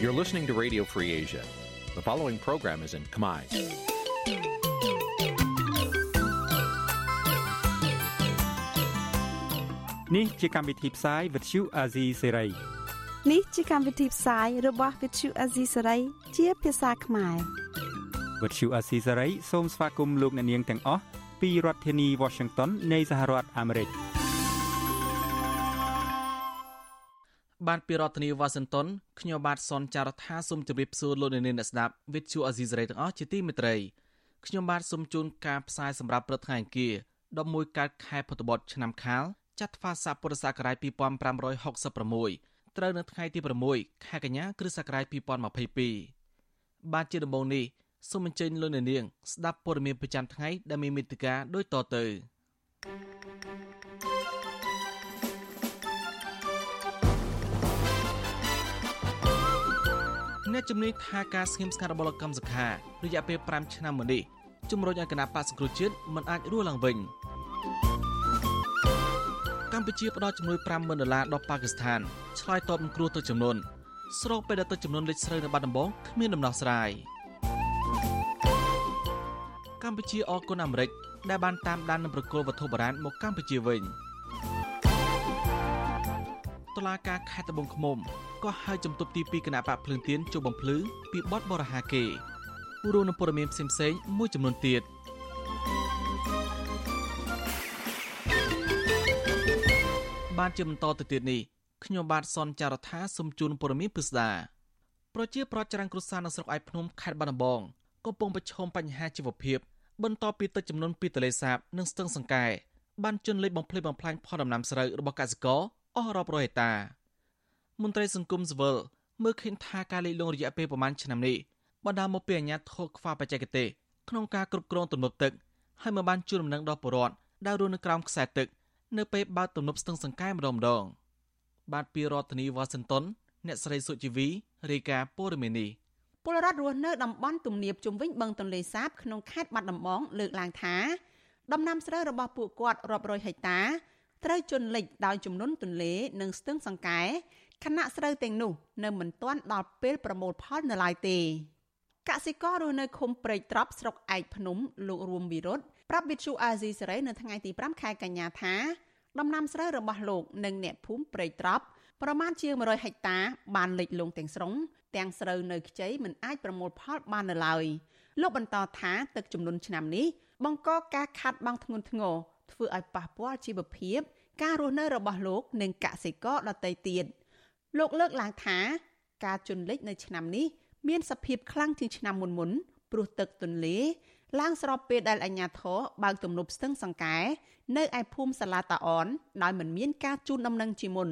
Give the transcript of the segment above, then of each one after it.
You're listening to Radio Free Asia. The following program is in Khmer. Nǐ chi càm bi tiệp xáy vệt chiu a zì sáy. នេះជាកម្មវិធីផ្សាយរបស់ Vithu Azisari ជាភាសាខ្មែរ វត្តឈូអាស៊ីសេរីសូមស្វាគមន៍លោកអ្នកនាងទាំងអស់ពីរដ្ឋធានី Washington នៃសហរដ្ឋអាមេរិកបានពីរដ្ឋធានីវ៉ាស៊ីនតោនខ្ញុំបាទសនចាររថាសូមជម្រាបសួរលោកអ្នកនាងអ្នកស្ដាប់វិទ្យុអាស៊ីសេរីទាំងអស់ជាទីមេត្រីខ្ញុំបាទសូមជូនការផ្សាយសម្រាប់ព្រឹកថ្ងៃអង្គារ11កើតខែពុទ្ធបុត្រឆ្នាំខាលចត្វាស័កពុរសករាជ2566ត្រូវនៅថ្ងៃទី6ខែកញ្ញាគ្រិស្តសករាជ2022បាទជាដំបូងនេះ សូមអញ្ជើញលោកអ្នកនាងស្ដាប់ព័ត៌មានប្រចាំថ្ងៃដែលមានមេត្តាដូចតទៅអ្នកជំនាញថាការស្ងៀមស្ងាត់របស់លោកកម្មសខារយៈពេល5ឆ្នាំមកនេះជំរុញឲ្យគណៈបកសង្គ្រោះជាតិមិនអាចរស់ឡើងវិញកម្ពុជាផ្ដល់ជំនួយ50,000ដុល្លារដល់ប៉ាគីស្ថានឆ្លើយតបនឹងគ្រោះទឹកជំនន់ស្របពេលដែលទឹកជំនន់លិចស្រូវនៅបាត់ដំបងគ្មានដំណោះស្រាយ កម្ពុជាអរគុណអាមេរិកដែលបានតាមដាននិងប្រគល់វត្ថុបុរាណមកកម្ពុជាវិញតុលាការខេត្តត្បូងឃ្មុំក៏ហៅជំទប់ទី2គណៈបកភ្លើងទៀនជួបបំភ្លឺពីបទបរហាគេរួមនឹងព័ត៌មានផ្សេងៗមួយចំនួនទៀតបានជាបន្តទៅទៀតនេះខ្ញុំបាទសនចាររថាសូមជូនព័ត៌មានពិស្ដាប្រជាប្រដ្ឋចរាំងគ្រួសារនៅស្រុកឯកភ្នំខេត្តបាត់ដំបងកំពុងប្រឈមបញ្ហាជីវភាព បន្ទាប់ពីទឹកចំនួនពីទលេសាបនិងស្ទឹងសង្កែបានជន់លិចបំផ្លិចបំផ្លាញផលដំណាំស្រូវរបស់កសិករអស់រាប់រយហិកតា មន្ត្រីសង្គមស៊ីវិលមើលឃើញថាការលិចលង់រយៈពេលប្រមាណឆ្នាំនេះបណ្ដាលមកពីអាញាធរខ្វះបច្ចេកទេសក្នុងការគ្រប់គ្រងទំនប់ទឹកហើយមិនបានជួយដំណឹងដល់ប្រជាពលរដ្ឋដែលរស់នៅក្រោមខ្សែទឹក នៅពេលបើកទំនប់ស្ទឹងសង្កែម្ដងម្ដងបាទពីរដ្ឋធានីវ៉ាស៊ីនតោនអ្នកស្រីសុជីវីរាយការណ៍ព័ត៌មាននេះ ពលរដ្ឋរស់នៅតំបន់ទំនាបជុំវិញបឹងទន្លេសាបក្នុងខេត្តបាត់ដំបងលើកឡើងថាដំណាំស្រូវរបស់ពួកគាត់រាប់រយហិកតាត្រូវជន់លិចដោយចំនួនទន្លេនិងស្ទឹងសង្កែខណៈស្រូវទាំងនោះនៅមិនទាន់ដល់ពេលប្រមូលផលនៅឡើយទេកសិកររស់នៅឃុំព្រែកត្រប់ស្រុកឯកភ្នំលោករួមវិរុទ្ធប្រាប់វិទ្យុអាស៊ីសេរីនៅថ្ងៃទី5ខែកញ្ញាថាដំណាំស្រូវរបស់លោកនិងអ្នកភូមិព្រែកត្រប់ប្រមាណជាង100ហិកតាបានលិចលង់ទាំងស្រុង ទាំងស្រូវនៅខ្ចីមិនអាចប្រមូលផលបាននៅឡើយលោកបន្តថាទឹកជំនន់ឆ្នាំនេះបង្កការខាត់បងធ្ងន់ធ្ងរធ្វើឲ្យប៉ះពាល់ជីវភាព ការរស់នៅរបស់លោកនិងកសិករដទៃទៀតលោកលើកឡើងថា ការជន់លិចនៅឆ្នាំនេះមានសភាពខ្លាំងជាងឆ្នាំមុនមុនព្រោះទឹកទន្លេឡើងស្របពេលដែលអាជ្ញាធរបើកទំនប់ស្ទឹងសង្កែនៅឯភូមិសាឡាតាអនដោយមិនមានការជូនដំណឹងជាមុន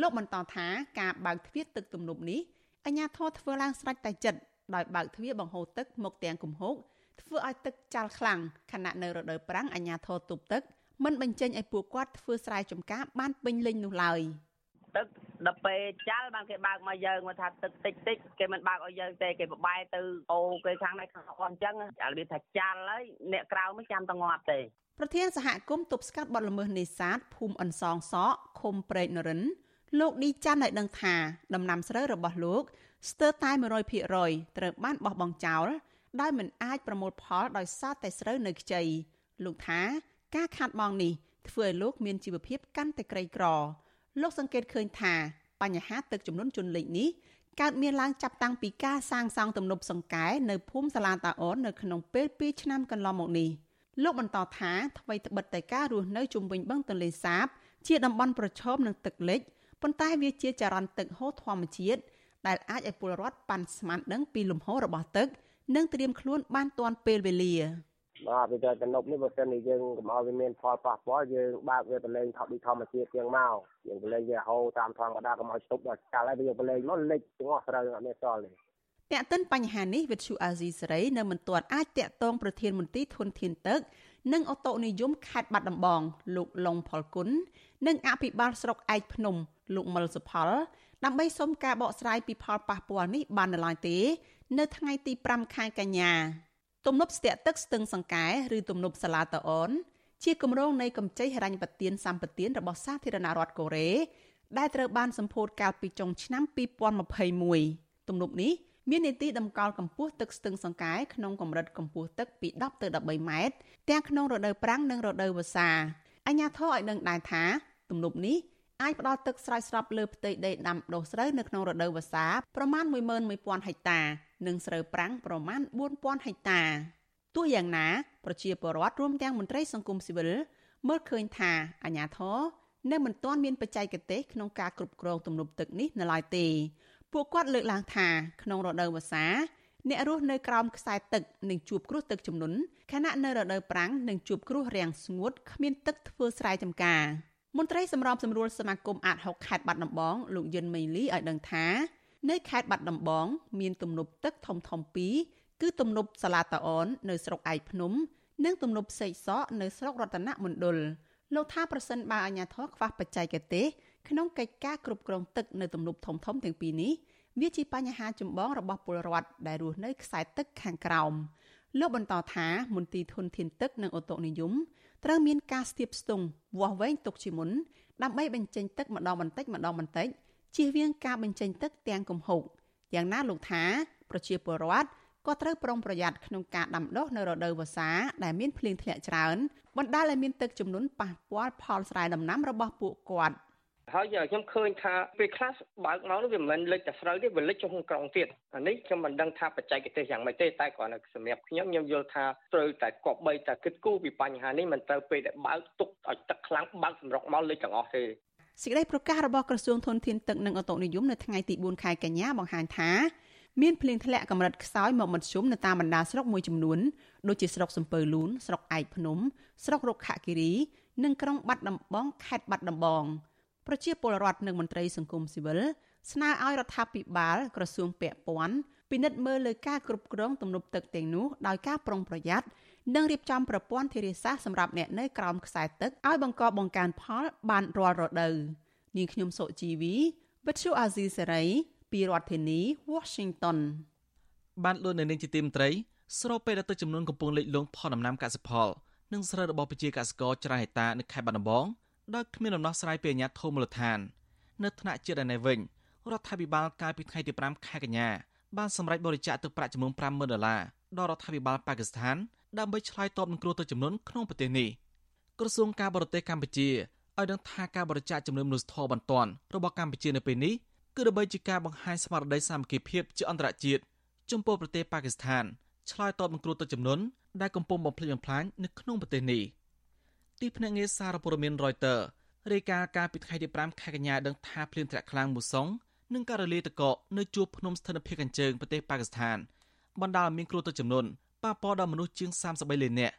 លោកបន្តថាការបើកទ្វារទឹកទំនប់នេះ អាជ្ញាធរធ្វើឡើងស្រេចតែចិត្តដោយបើកទ្វារបង្ហូរទឹកមកទាំងគំហុកធ្វើឲ្យទឹកចាល់ខ្លាំងខណៈនៅរដូវប្រាំងអាជ្ញាធរទប់ទឹកមិនបញ្ចេញឲ្យពួកគាត់ធ្វើស្រែចម្ការបានពេញលេញនោះឡើយ។ទឹកដល់ពេលចាល់បានគេបើកមកយើងមកថាទឹកតិចតិចគេមិនបើកឲ្យយើងទេគេបបែទៅអូគេខាងនេះខាងអស់អញ្ចឹងអារបៀបថាចាល់ហើយអ្នកក្រៅមិនចាំតងាប់ទេប្រធានសហគមន៍ទប់ស្កាត់បទល្មើសនេសាទភូមិអន្សងសក់ឃុំព្រែកនរិន លោកឌីច័ន្ទឲ្យដឹងថាដំណាំស្រូវរបស់លោក ស្ទើរតែ100%ត្រូវបានបោះបង់ចោលដោយមិនអាចប្រមូលផលដោយសារតែស្រូវនៅខ្ចីលោកថាការខាត់បងនេះធ្វើឲ្យលោកមានជីវភាពកាន់តែក្រីក្រ លោកសង្កេតឃើញថាបញ្ហាទឹកចំនួនជន់លិចនេះកើតមានឡើងចាប់តាំងពីការសាងសង់ទំនប់សង្កែនៅភូមិសាឡាតាអូននៅក្នុងពេល2ឆ្នាំកន្លងមកនេះលោកបន្តថាថ្មីត្បិតតែការរស់នៅជុំវិញបឹងទន្លេសាប ជាតំបន់ប្រឈមនឹងទឹកលិច ប៉ុន្តែវាជាចរន្តទឹកហូរធម្មជាតិដែលអាចឲ្យពលរដ្ឋប៉ាន់ស្មានដឹងពីលំហូររបស់ទឹក និងត្រៀមខ្លួនបានទាន់ពេលវេលាបាទវាទៅទំនប់នេះបើសិនជាយើងកុំឲ្យវាមានផលប៉ះពាល់យើងបើកវាប្រឡែងថតពីធម្មជាតិជាងមកយើងប្រឡែងវាហូរតាមធម្មតាកុំឲ្យស្តុបដល់ចាល់ហើយយើងប្រឡែងមកលិចទាំងអស់ស្រូវអត់មានសល់ទេតាក់ទិនបញ្ហានេះវិទ្យុអាស៊ីសេរីនៅមិនទាន់អាចតាក់ទងប្រធានមន្ត្រីធនធានទឹក និងអូតូនិយមខេត្តបាត់ដំបង លោកឡុងផលគុណនិងអភិបាលស្រុកឯកភ្នំ លោកមុលសុផល ដើម្បីសុំការបកស្រាយពីផលប៉ះពាល់នេះបាននៅឡើយទេ នៅថ្ងៃទី5ខែកញ្ញាទំនប់ស្ទាក់ទឹកស្ទឹងសង្កែឬទំនប់សាឡាតអនជាគម្រោងនៃកម្ចីហិរញ្ញប្បទានសម្បទានរបស់សាធារណរដ្ឋកូរ៉េដែលត្រូវបានសម្ពោធកាលពីចុងឆ្នាំ2021ទំនប់នេះ មាននីតិតម្កល់កម្ពស់ទឹកស្ទឹងសង្កែក្នុងកម្រិតកម្ពស់ទឹកពី10ទៅ13ម៉ែត្រទាំងក្នុងរដូវប្រាំងនិងរដូវវស្សាអញ្ញាធរឲ្យដឹងដែរថាទំនប់នេះអាចផ្ដល់ទឹកស្រោចស្រពលើផ្ទៃដីដាំដុះស្រូវនៅក្នុងរដូវវស្សាប្រមាណ11000ហិកតា និងស្រូវប្រាំងប្រមាណ4000ហិកតាទោះយ៉ាងណាប្រជាពលរដ្ឋរួមទាំងមន្ត្រីសង្គមស៊ីវិលមើលឃើញថាអាញាធរនៅមិនទាន់មានបច្ចេកទេសក្នុងការគ្រប់គ្រងទំនប់ទឹកនេះនៅឡើយទេ ពួកគាត់លើកឡើងថាក្នុងរដូវវស្សាអ្នករស់នៅក្រោមខ្សែទឹកនឹងជួបគ្រោះទឹកជំនន់ខណៈនៅរដូវប្រាំងនឹងជួបគ្រោះរាំងស្ងួតគ្មានទឹកធ្វើស្រែចម្ការមន្ត្រីសម្របសម្រួលសមាគមអាត6ខេត្តបាត់ដំបងលោកយិនមីលីឲ្យដឹងថានៅខេត្តបាត់ដំបង មានទំនប់ទឹកធំធំពីរគឺទំនប់សាឡាតាអននៅស្រុកឯកភ្នំ និងទំនប់សេកសកនៅស្រុករតនមណ្ឌលលោកថាប្រសិនបើអាជ្ញាធរខ្វះបច្ចេកទេស ក្នុងកិច្ចការគ្រប់គ្រងទឹកនៅទំនប់ធំធំទាំងពីរនេះវាជាបញ្ហាចម្បងរបស់ពលរដ្ឋដែលរស់នៅខ្សែទឹកខាងក្រោមលោកបន្តថាមន្ទីរធនធានទឹកនិងអូតូនិយមត្រូវមានការស្ទាបស្ទង់វាស់វែងទុកជាមុនដើម្បីបញ្ចេញទឹកម្ដងបន្តិចម្ដងបន្តិចជៀសវាងការបញ្ចេញទឹកទាំងគំហុកយ៉ាងណាលោកថាប្រជាពលរដ្ឋក៏ត្រូវប្រុងប្រយ័ត្នក្នុងការដាំដុះនៅរដូវវស្សាដែលមានភ្លៀងធ្លាក់ច្រើនបណ្ដាលឲ្យមានទឹកជំនន់ប៉ះពាល់ផលស្រែដំណាំរបស់ពួកគាត់ ហើយខ្ញុំឃើញថាពេលខ្លះបើកមកវាមិនមែនលិចតែស្រូវទេវាលិចចុះក្នុងក្រុងទៀតអានេះខ្ញុំមិនដឹងថាបច្ចេកទេសយ៉ាងម៉េចទេតែគ្រាន់តែសម្រាប់ខ្ញុំខ្ញុំយល់ថាត្រូវតែគប្បីតែគិតគូរពីបញ្ហានេះមិនត្រូវពេលដែលបើកទុកឲ្យទឹកខ្លាំងបើកសម្រុកមកលិចទាំងអស់ទេសេចក្តីប្រកាសរបស់ក្រសួងធនធានទឹកនិងអូតូនិយមនៅថ្ងៃទី4ខែកញ្ញាបង្ហាញថាមានភ្លៀងធ្លាក់កម្រិតខ្សោយមកមធ្យមនៅតាមបណ្ដាស្រុកមួយចំនួនដូចជាស្រុកសំពើលូនស្រុកឯកភ្នំ ស្រុករុក្ខគិរី និងក្រុងបាត់ដំបងខេត្តបាត់ដំបង ប្រជាពលរដ្ឋនិងមន្ត្រីសង្គមស៊ីវិលស្នើឲ្យរដ្ឋាភិបាលក្រសួងពាក់ព័ន្ធពិនិត្យមើលលើការគ្រប់គ្រងទំនប់ទឹកទាំងនោះដោយការប្រុងប្រយ័ត្ននិងរៀបចំប្រព័ន្ធធារាសាស្ត្រសម្រាប់អ្នកនៅក្រោមខ្សែទឹកឲ្យបង្កបង្កើនផលបានរាល់រដូវនាងខ្ញុំសុជីវីវិទ្យុអាស៊ីសេរីពីរដ្ឋធានី Washington បានលោកនៅនាងជាទីមត្រីស្របពេលដែលទឹកចំនួនកំពុងលេចលង់ផលដំណាំកសិផលនិងស្រូវរបស់ប្រជាកសិករច្រើនហិកតានៅខេត្តបាត់ដំបង ដោយគ្មានដំណោះស្រាយពីអាជ្ញាធរមូលដ្ឋាន នៅថ្នាក់ជាតិឯនេះវិញរដ្ឋាភិបាលកាលពីថ្ងៃទី5ខែកញ្ញាបានសម្រេចបរិច្ចាគទឹកប្រាក់ចំនួន50,000ដុល្លារដល់រដ្ឋាភិបាលប៉ាគីស្ថានដើម្បីឆ្លើយតបនឹងគ្រោះទឹកជំនន់ក្នុងប្រទេសនេះក្រសួងការបរទេសកម្ពុជាឲ្យដឹងថាការបរិច្ចាគចំនួនមនុស្សធម៌បន្ទាន់របស់កម្ពុជានៅពេលនេះគឺដើម្បីជាការបង្ហាញស្មារតីសាមគ្គីភាពជាអន្តរជាតិចំពោះប្រទេសប៉ាគីស្ថានឆ្លើយតបនឹងគ្រោះទឹកជំនន់ដែលកំពុងបំផ្លិចបំផ្លាញនៅក្នុងប្រទេសនេះ ទីភ្នាក់ងារសារព័ត៌មាន Reuters រាយការណ៍ការពីថ្ងៃទី5ខែកញ្ញាដឹងថាភ្លៀងធ្លាក់ខ្លាំងមូសុងនិងការរលាយទឹកកកនៅជួរភ្នំស្ថិតនៅភាគខាងជើងប្រទេសប៉ាគីស្ថានបណ្ដាលឲ្យមានគ្រោះទឹកជំនន់ប៉ះពាល់ដល់មនុស្សជាង33លាននាក់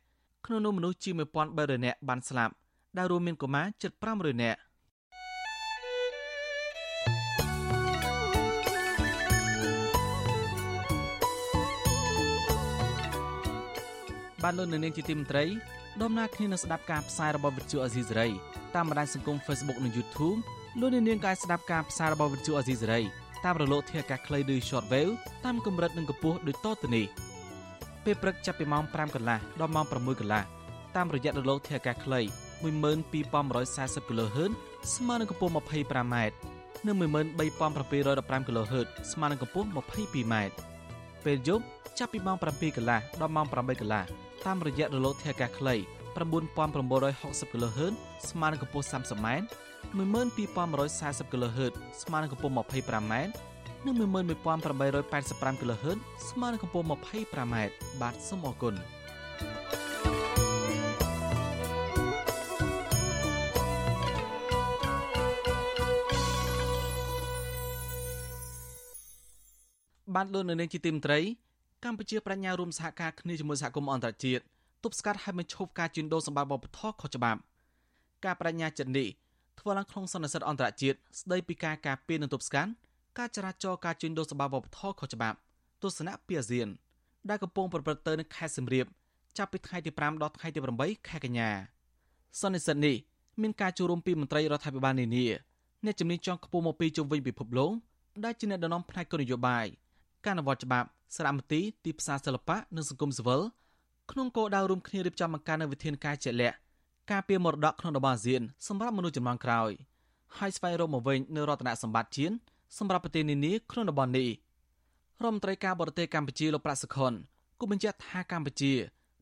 ក្នុងនោះមនុស្សជាង1300នាក់បានស្លាប់ដែលរួមមានកុមារជិត500នាក់បានលោកនៅនាងជាទីមន្ត្រី ដំណើរគ្នានឹងស្ដាប់ការផ្សាយរបស់វិទ្យុអេស៊ីសេរីតាមបណ្ដាញសង្គម Facebook និង YouTube លោកនាងក៏អាចស្ដាប់ការផ្សាយរបស់វិទ្យុអេស៊ីសេរីតាមរលកធាតុអាកាសខ្លីឬ Shortwave តាមកម្រិតនិងកម្ពស់ដូចតទៅនេះពេលព្រឹកចាប់ពីម៉ោង5កន្លះដល់ម៉ោង6កន្លះតាមរយៈរលកធាតុអាកាសខ្លី12140 kHz ស្មើនឹងកម្ពស់ 25m និង13715 kHz ស្មើនឹងកម្ពស់ 22m ពេលយប់ចាប់ពីម៉ោង7កន្លះដល់ម៉ោង8កន្លះ តាមរយៈរលកធាតុអាកាសខ្លី9960 kHz ស្មើនឹងកម្ពស់ 30m 12140 kHz ស្មើនឹងកម្ពស់ 25m និង11885 kHz ស្មើនឹងកម្ពស់ 25m បាទសូមអរគុណបានលោកនៅនាងជាទីមត្រី កម្ពុជាបញ្ញារួមសហការគ្នាជាមួយសហគមន៍អន្តរជាតិទប់ស្កាត់ឲ្យបញ្ឈប់ការជួញដូរសម្បត្តិវប្បធម៌ខុសច្បាប់ការបញ្ញាចិត្តនេះធ្វើឡើងក្នុងសន្និសីទអន្តរជាតិស្ដីពីការការពារនិងទប់ស្កាត់ការចរាចរណ៍ការជួញដូរសម្បត្តិវប្បធម៌ខុសច្បាប់ទស្សនៈពីអាស៊ាន ដែលកំពុងប្រព្រឹត្តទៅនៅខេត្តសៀមរាបចាប់ពីថ្ងៃទី5ដល់ថ្ងៃទី8ខែកញ្ញាសន្និសីទនេះមានការចូលរួមពីមន្ត្រីរដ្ឋាភិបាលនានាអ្នកជំនាញជាន់ខ្ពស់មកពីជុំវិញពិភពលោកដែលជាអ្នកដឹកនាំផ្នែកគោលនយោបាយ ការអនុវត្តច្បាប់សារមន្ទីរទីផ្សារសិល្បៈនិងសង្គមស៊ីវិលក្នុងគោលដៅរួមគ្នារៀបចំបង្ការនៅវិធានការជាក់លាក់ការពារមរតកក្នុងតំបន់អាស៊ានសម្រាប់មនុស្សជំនាន់ក្រោយហើយស្វែងរកមកវិញនូវរតនសម្បត្តិជាតិសម្រាប់ប្រទេសនានាក្នុងតំបន់នេះរដ្ឋមន្ត្រីការបរទេសកម្ពុជាលោកប្រាក់សុខុនគូបញ្ជាក់ថាកម្ពុជា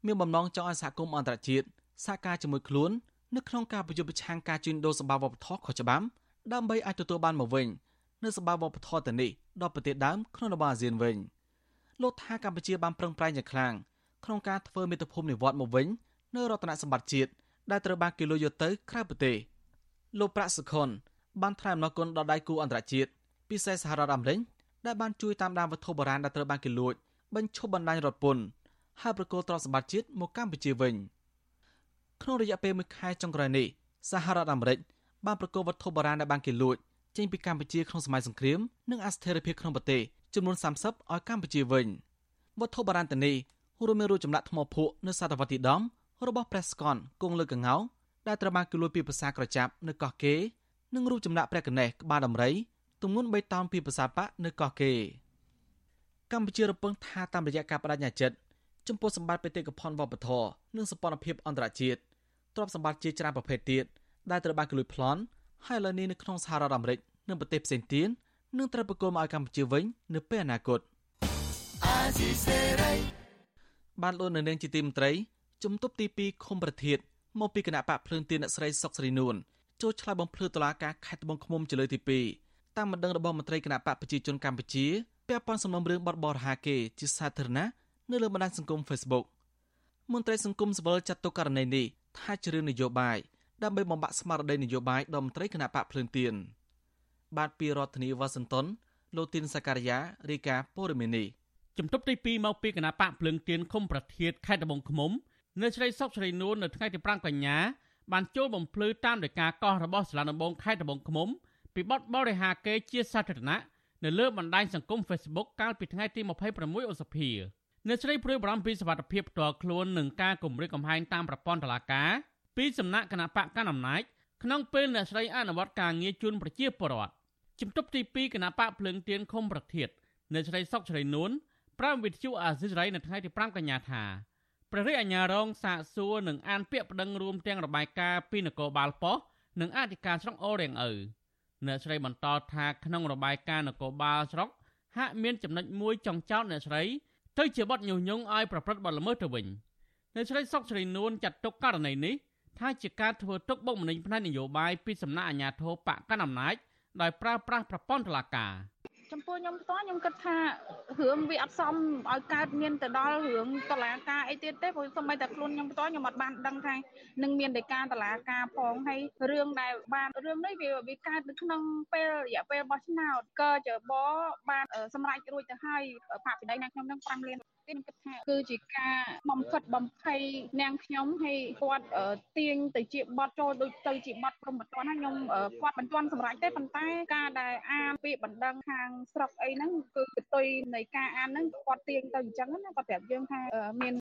មានបំណងចង់ឲ្យសហគមន៍អន្តរជាតិសហការជាមួយខ្លួននៅក្នុងការប្រយុទ្ធប្រឆាំងការជួញដូរសម្ភារវប្បធម៌ខុសច្បាប់ដើម្បីអាចទទួលបានមកវិញ នៅសម្ភារវប្បធម៌ទៅនេះដល់ប្រទេសដើមក្នុងតំបន់អាស៊ានវិញលោកថាកម្ពុជាបានប្រឹងប្រែងយ៉ាងខ្លាំងក្នុងការធ្វើមេត្តាភូមិនិវត្តមកវិញនៅរតនសម្បត្តិជាតិដែលត្រូវបានគេលួចយកទៅក្រៅប្រទេសលោកប្រាក់សុខុនបានថ្លែងអំណរគុណដល់ដៃគូអន្តរជាតិពិសេសសហរដ្ឋអាមេរិកដែលបានជួយតាមដានវត្ថុបុរាណដែលត្រូវបានគេលួចបញ្ឈប់បណ្ដាញរត់ពន្ធហើយប្រគល់ទ្រព្យសម្បត្តិជាតិមកកម្ពុជាវិញក្នុងរយៈពេលមួយខែចុងក្រោយនេះសហរដ្ឋអាមេរិកបានប្រគល់វត្ថុបុរាណដែលបានគេលួច ចេញពីកម្ពុជាក្នុងសម័យសង្គ្រាមនិងអស្ថិរភាពក្នុងប្រទេសចំនួន30ឲ្យកម្ពុជាវិញវត្ថុបុរាណទាំងនេះរួមមានរូបចម្លាក់ថ្មភក់នៅសតវត្សទី10របស់ព្រះស្កនគង់លើកងោដែលត្រូវបានគេលួចពីភាសាក្រចាប់នៅកោះកេរនិងរូបចម្លាក់ព្រះកណេសក្បាលដំរីទម្ងន់3តោនពីភាសាបកនៅកោះកេរកម្ពុជារពឹងថាតាមរយៈការបដិញ្ញាចិត្តចំពោះសម្បត្តិបេតិកភណ្ឌវប្បធម៌និងសម្ព័ន្ធភាពអន្តរជាតិទ្រព្យសម្បត្តិជាច្រើនប្រភេទទៀតដែលត្រូវបានគេលួចប្លន់ ហើយឥឡូវនេះនៅក្នុងសហរដ្ឋអាមេរិកនិងប្រទេសផ្សេងទៀតនឹងត្រូវប្រគល់មកឲ្យកម្ពុជាវិញនៅពេលអនាគតបានលោកនៅនាងជាទីមន្ត្រីជំទប់ទី2ឃុំប្រធានមកពីគណៈបកភ្លើងទៀនអ្នកស្រីសុកស្រីនួនចូលឆ្លើយបំភ្លឺតុលាការខេត្តត្បូងឃ្មុំជាលើកទី2តាមបណ្ដឹងរបស់មន្ត្រីគណៈបកប្រជាជនកម្ពុជាពាក់ព័ន្ធសំណុំរឿងបទបរហាគេជាសាធារណៈនៅលើបណ្ដាញសង្គម Facebook មន្ត្រីសង្គមសវលចាត់ទុកករណីនេះថាជារឿងនយោបាយ ដើម្បីបំបាក់ស្មារតីនយោបាយដល់មន្ត្រីគណៈបកភ្លើងទៀនបាទពីរដ្ឋធានីវ៉ាស៊ីនតោនលោកទីនសាការីយ៉ារីកាព័រមីនីជំទប់ទី2មកពីគណៈបកភ្លើងទៀនឃុំប្រធានខេត្តត្បូងឃ្មុំនៅស្រីសុកស្រីនួននៅថ្ងៃទី5កញ្ញាបានចូលបំភ្លឺតាមដោយការកោះរបស់សាលាដំបងខេត្តត្បូងឃ្មុំពីបទបរិហាកេជាសាធារណៈនៅលើបណ្ដាញសង្គម Facebook កាលពីថ្ងៃទី26ឧសភាអ្នកស្រីព្រួយបារម្ភពីសុវត្ថិភាពផ្ទាល់ខ្លួននិងការគំរាមកំហែងតាមប្រព័ន្ធតុលាការ ពីសំណាក់គណៈបកកណ្ដាលអំណាចក្នុងពេលអ្នកស្រីអនុវត្តការងារជូនប្រជាពលរដ្ឋជំទប់ទី2គណៈបកភ្លើងទៀនឃុំប្រធានអ្នកស្រីសុកស្រីនួនប្រាំវិទ្យុអាស៊ីសេរីនៅថ្ងៃទី5កញ្ញាថាព្រះរាជអាជ្ញារងសាកសួរនិងអានពាក្យប្តឹងរួមទាំងរបាយការណ៍ពីនគរបាលប៉ុស្តិ៍និងអធិការស្រុកអូររៀងឪអ្នកស្រីបន្តថាក្នុងរបាយការណ៍នគរបាលស្រុកហាក់មានចំណុចមួយចង់ចោទអ្នកស្រីទៅជាបទញុះញង់ឲ្យប្រព្រឹត្តបទល្មើសទៅវិញអ្នកស្រីសុកស្រីនួនចាត់ទុកករណីនេះ ថាជាការធ្វើទុកបុកម្នេញផ្នែកនយោបាយពីសំណាក់អាជ្ញាធរបកកណ្ដាលអំណាចដោយប្រើប្រាស់ប្រព័ន្ធតុលាការចំពោះខ្ញុំផ្ទាល់ខ្ញុំគិតថារឿងវាអត់សមឲ្យកើតមានទៅដល់រឿងតឡាការអីទៀតទេព្រោះសូម្បីតែខ្លួនខ្ញុំផ្ទាល់ខ្ញុំអត់បានដឹងថានឹងមានតែការតឡាការផងហើយរឿងដែលបានរឿងនេះវាវាកើតនៅក្នុងពេលរយៈពេលបោះឆ្នោតក៏ជបបានសម្រេចរួចទៅហើយផាកពិដីណាខ្ញុំនឹង5លាន ខ្ញុំគិតថាគឺជាការបំផិតបំភ័យនាងខ្ញុំហើយគាត់ទាញទៅជាបត់ចូលដូចទៅជាបត់ព្រមមិនទាន់ហើយខ្ញុំគាត់មិនទាន់សម្រេចទេប៉ុន្តែការដែលអានពាក្យបណ្ដឹងខាងស្រុកអីហ្នឹងគឺកតុយនៃការអានហ្នឹងគាត់ទាញទៅអញ្ចឹងណាគាត់ប្រាប់យើងថាមាន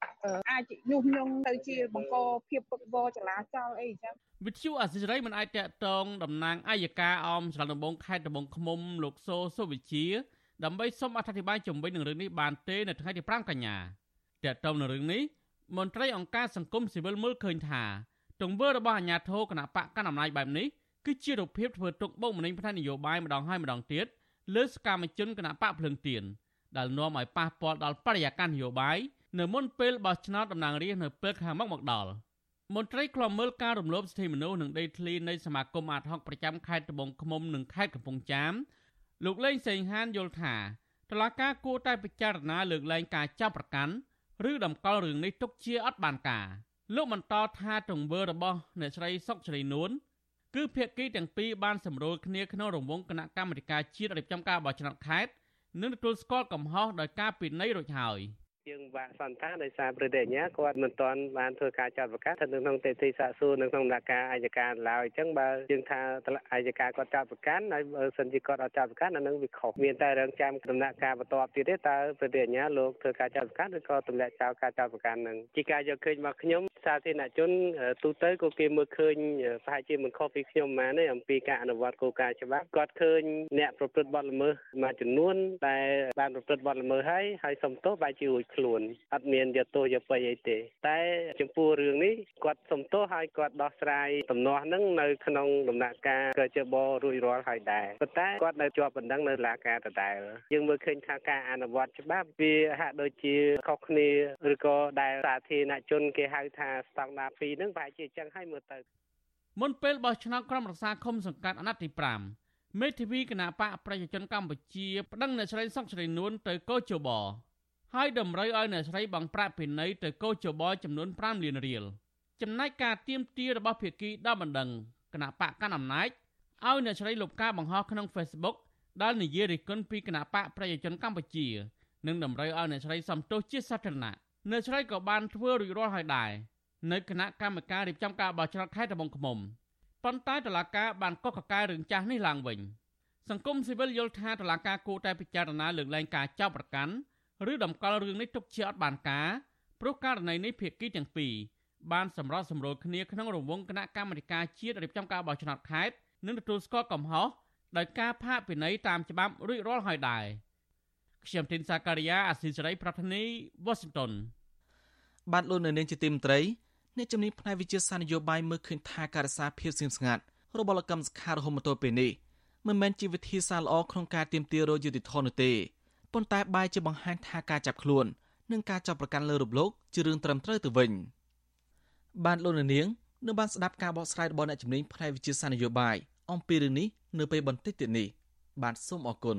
អាចញុះញង់ទៅជាបង្កភាពពឹកវរចលាចលអីអញ្ចឹងវិទ្យុអសិរ័យមិនអាចតកតងតំណាងអាយកាអមស្រុកដំបងខេត្តដំបងឃ្មុំលោកសូសុវិជា ដើម្បីសូមអធិប្បាយជំវិញនឹងរឿងនេះបានទេនៅថ្ងៃទី5កញ្ញាតើតើនៅរឿងនេះមន្ត្រីអង្គការសង្គមស៊ីវិលមើលឃើញថាទង្វើរបស់អាជ្ញាធរគណៈបកកណ្ដាលអំណាចបែបនេះគឺជារូបភាពធ្វើទុកបុកម្នេញផ្នែកនយោបាយម្ដងហើយម្ដងទៀតលើសកម្មជនគណៈបកភ្លឹងទៀនដែលនាំឲ្យប៉ះពាល់ដល់បរិយាកាសនយោបាយនៅមុនពេលបោះឆ្នោតតំណាងរាស្ត្រនៅពេលខាងមុខមកដល់មន្ត្រីខ្លំមើលការរំលោភសិទ្ធិមនុស្សនិងដីធ្លីនៃសមាគមអាតហុកប្រចាំខេត្តត្បូងឃ្មុំនិងខេត្តកំពង់ចាម លោកលេងសេងហានយល់ថាតឡាការគួរតែពិចារណាលើកលែងការចាប់ប្រកាន់ឬតម្កល់រឿងនេះទុកជាអត់បានការលោកបន្តថាទង្វើរបស់អ្នកស្រីសុកស្រីនួនគឺភាគីទាំងពីរបានសម្រួលគ្នាក្នុងរង្វង់គណៈកម្មាធិការជាតិរៀបចំការបោះឆ្នោតខេត្តនិងទទួលស្គាល់កំហុសដោយការពិន័យរួចហើយ។ យើងបាក់សន្តានដោយសារប្រទេសញ្ញាគាត់មិនទាន់បានធ្វើការចាត់ប្រកាសស្ថិតនៅក្នុងទេទីសាកសួរនៅក្នុងដំណាក់កាលអัยការឡើយអញ្ចឹងបើយើងថាអัยការគាត់ចាត់ប្រកាសហើយបើសិនជាគាត់អត់ចាត់ប្រកាសអានឹងវាខុសមានតែរងចាំដំណាក់កាលបន្ទាប់ទៀតទេតើប្រទេសញ្ញាលោកធ្វើការចាត់ប្រកាសឬក៏ទម្លាក់ចោលការចាត់ប្រកាសនឹងជាការយកឃើញមកខ្ញុំសាធារណជនទូទៅក៏គេមើលឃើញប្រហែលជាមិនខុសពីខ្ញុំម៉ានទេអំពីការអនុវត្តគោលការណ៍ច្បាប់គាត់ឃើញអ្នកប្រព្រឹត្តបទល្មើសមួយចំនួនតែបានប្រព្រឹត្តបទល្មើសហើយហើយសុំទោសបែរជារួចខ្លួនអត់មានយកទោសយកបីអីទេ តែចំពោះរឿងនេះគាត់សុំទោសហើយគាត់ដោះស្រាយទំនាស់ហ្នឹងនៅក្នុងដំណាក់កាលកជបរួចរាល់ហើយដែរប៉ុន្តែគាត់នៅជាប់បណ្ដឹងនៅឡាការដដែលយើងមើលឃើញថាការអនុវត្តច្បាប់វាហាក់ដូចជាខុសគ្នាឬក៏ដែលសាធារណជនគេហៅថាស្តង់ដារ2ហ្នឹងប្រហែលជាអញ្ចឹងហើយមើលទៅមុនពេលបោះឆ្នោតក្រុមរក្សាឃុំសង្កាត់អាណត្តិទី5មេធាវីគណៈបកប្រជាជនកម្ពុជាប្តឹងអ្នកស្រីសុកស្រីនួនទៅកោជប ហើយតម្រូវឲ្យអ្នកស្រីបង់ប្រាក់ពិន័យទៅកោជបចំនួន5លានរៀលចំណែកការទៀមទារបស់ភាគីដល់បណ្ដឹងគណៈបកកណ្ដាលអំណាចឲ្យអ្នកស្រីលុបការបង្ហោះក្នុង Facebook ដែលនិយាយរិះគន់ពីគណៈបកប្រជាជនកម្ពុជានិងតម្រូវឲ្យអ្នកស្រីសំទោសជាសាធារណៈអ្នកស្រីក៏បានធ្វើរួចរាល់ហើយដែរនៅគណៈកម្មការរៀបចំការបោះឆ្នោតខេត្តត្បូងឃ្មុំប៉ុន្តែតុលាការបានកោះកកាយរឿងចាស់នេះឡើងវិញសង្គមស៊ីវិលយល់ថាតុលាការគួរតែពិចារណាលើកលែងការចោទប្រកាន់ ឬតម្កល់រឿងនេះទុកជាអត់បានការព្រោះករណីនេះភាគីទាំងពីរបានសម្របសម្រួលគ្នាក្នុងរង្វង់គណៈកម្មាធិការជាតិរៀបចំការបោះឆ្នោតខេត្តនិងទទួលស្គាល់កំហុសដោយការផាកពិន័យតាមច្បាប់រួចរាល់ហើយដែរខ្ញុំទីនសាការីយ៉ាអាស៊ីសេរីប្រធានីវ៉ាស៊ីនតោនបានលោកនៅនាងជាទីមត្រីអ្នកជំនាញផ្នែកវិទ្យាសាស្ត្រនយោបាយមើលឃើញថាការរក្សាភាពស្ងៀមស្ងាត់របស់លោកកម្មសខារហូតមកទល់ពេលនេះមិនមែនជាវិធីសាស្ត្រល្អក្នុងការទាមទាររយុត្តិធម៌នោះទេ ប៉ុន្តែបែរជាបង្ហាញថាការចាប់ខ្លួននិងការចាប់ប្រកាន់លើរូបលោកជារឿងត្រឹមត្រូវទៅវិញបានលោកនៅនាងនៅបានស្ដាប់ការបកស្រាយរបស់អ្នកជំនាញផ្នែកវិទ្យាសាស្ត្រនយោបាយអំពីរឿងនេះនៅពេលបន្តិចទៀតនេះបាទសូមអរគុណ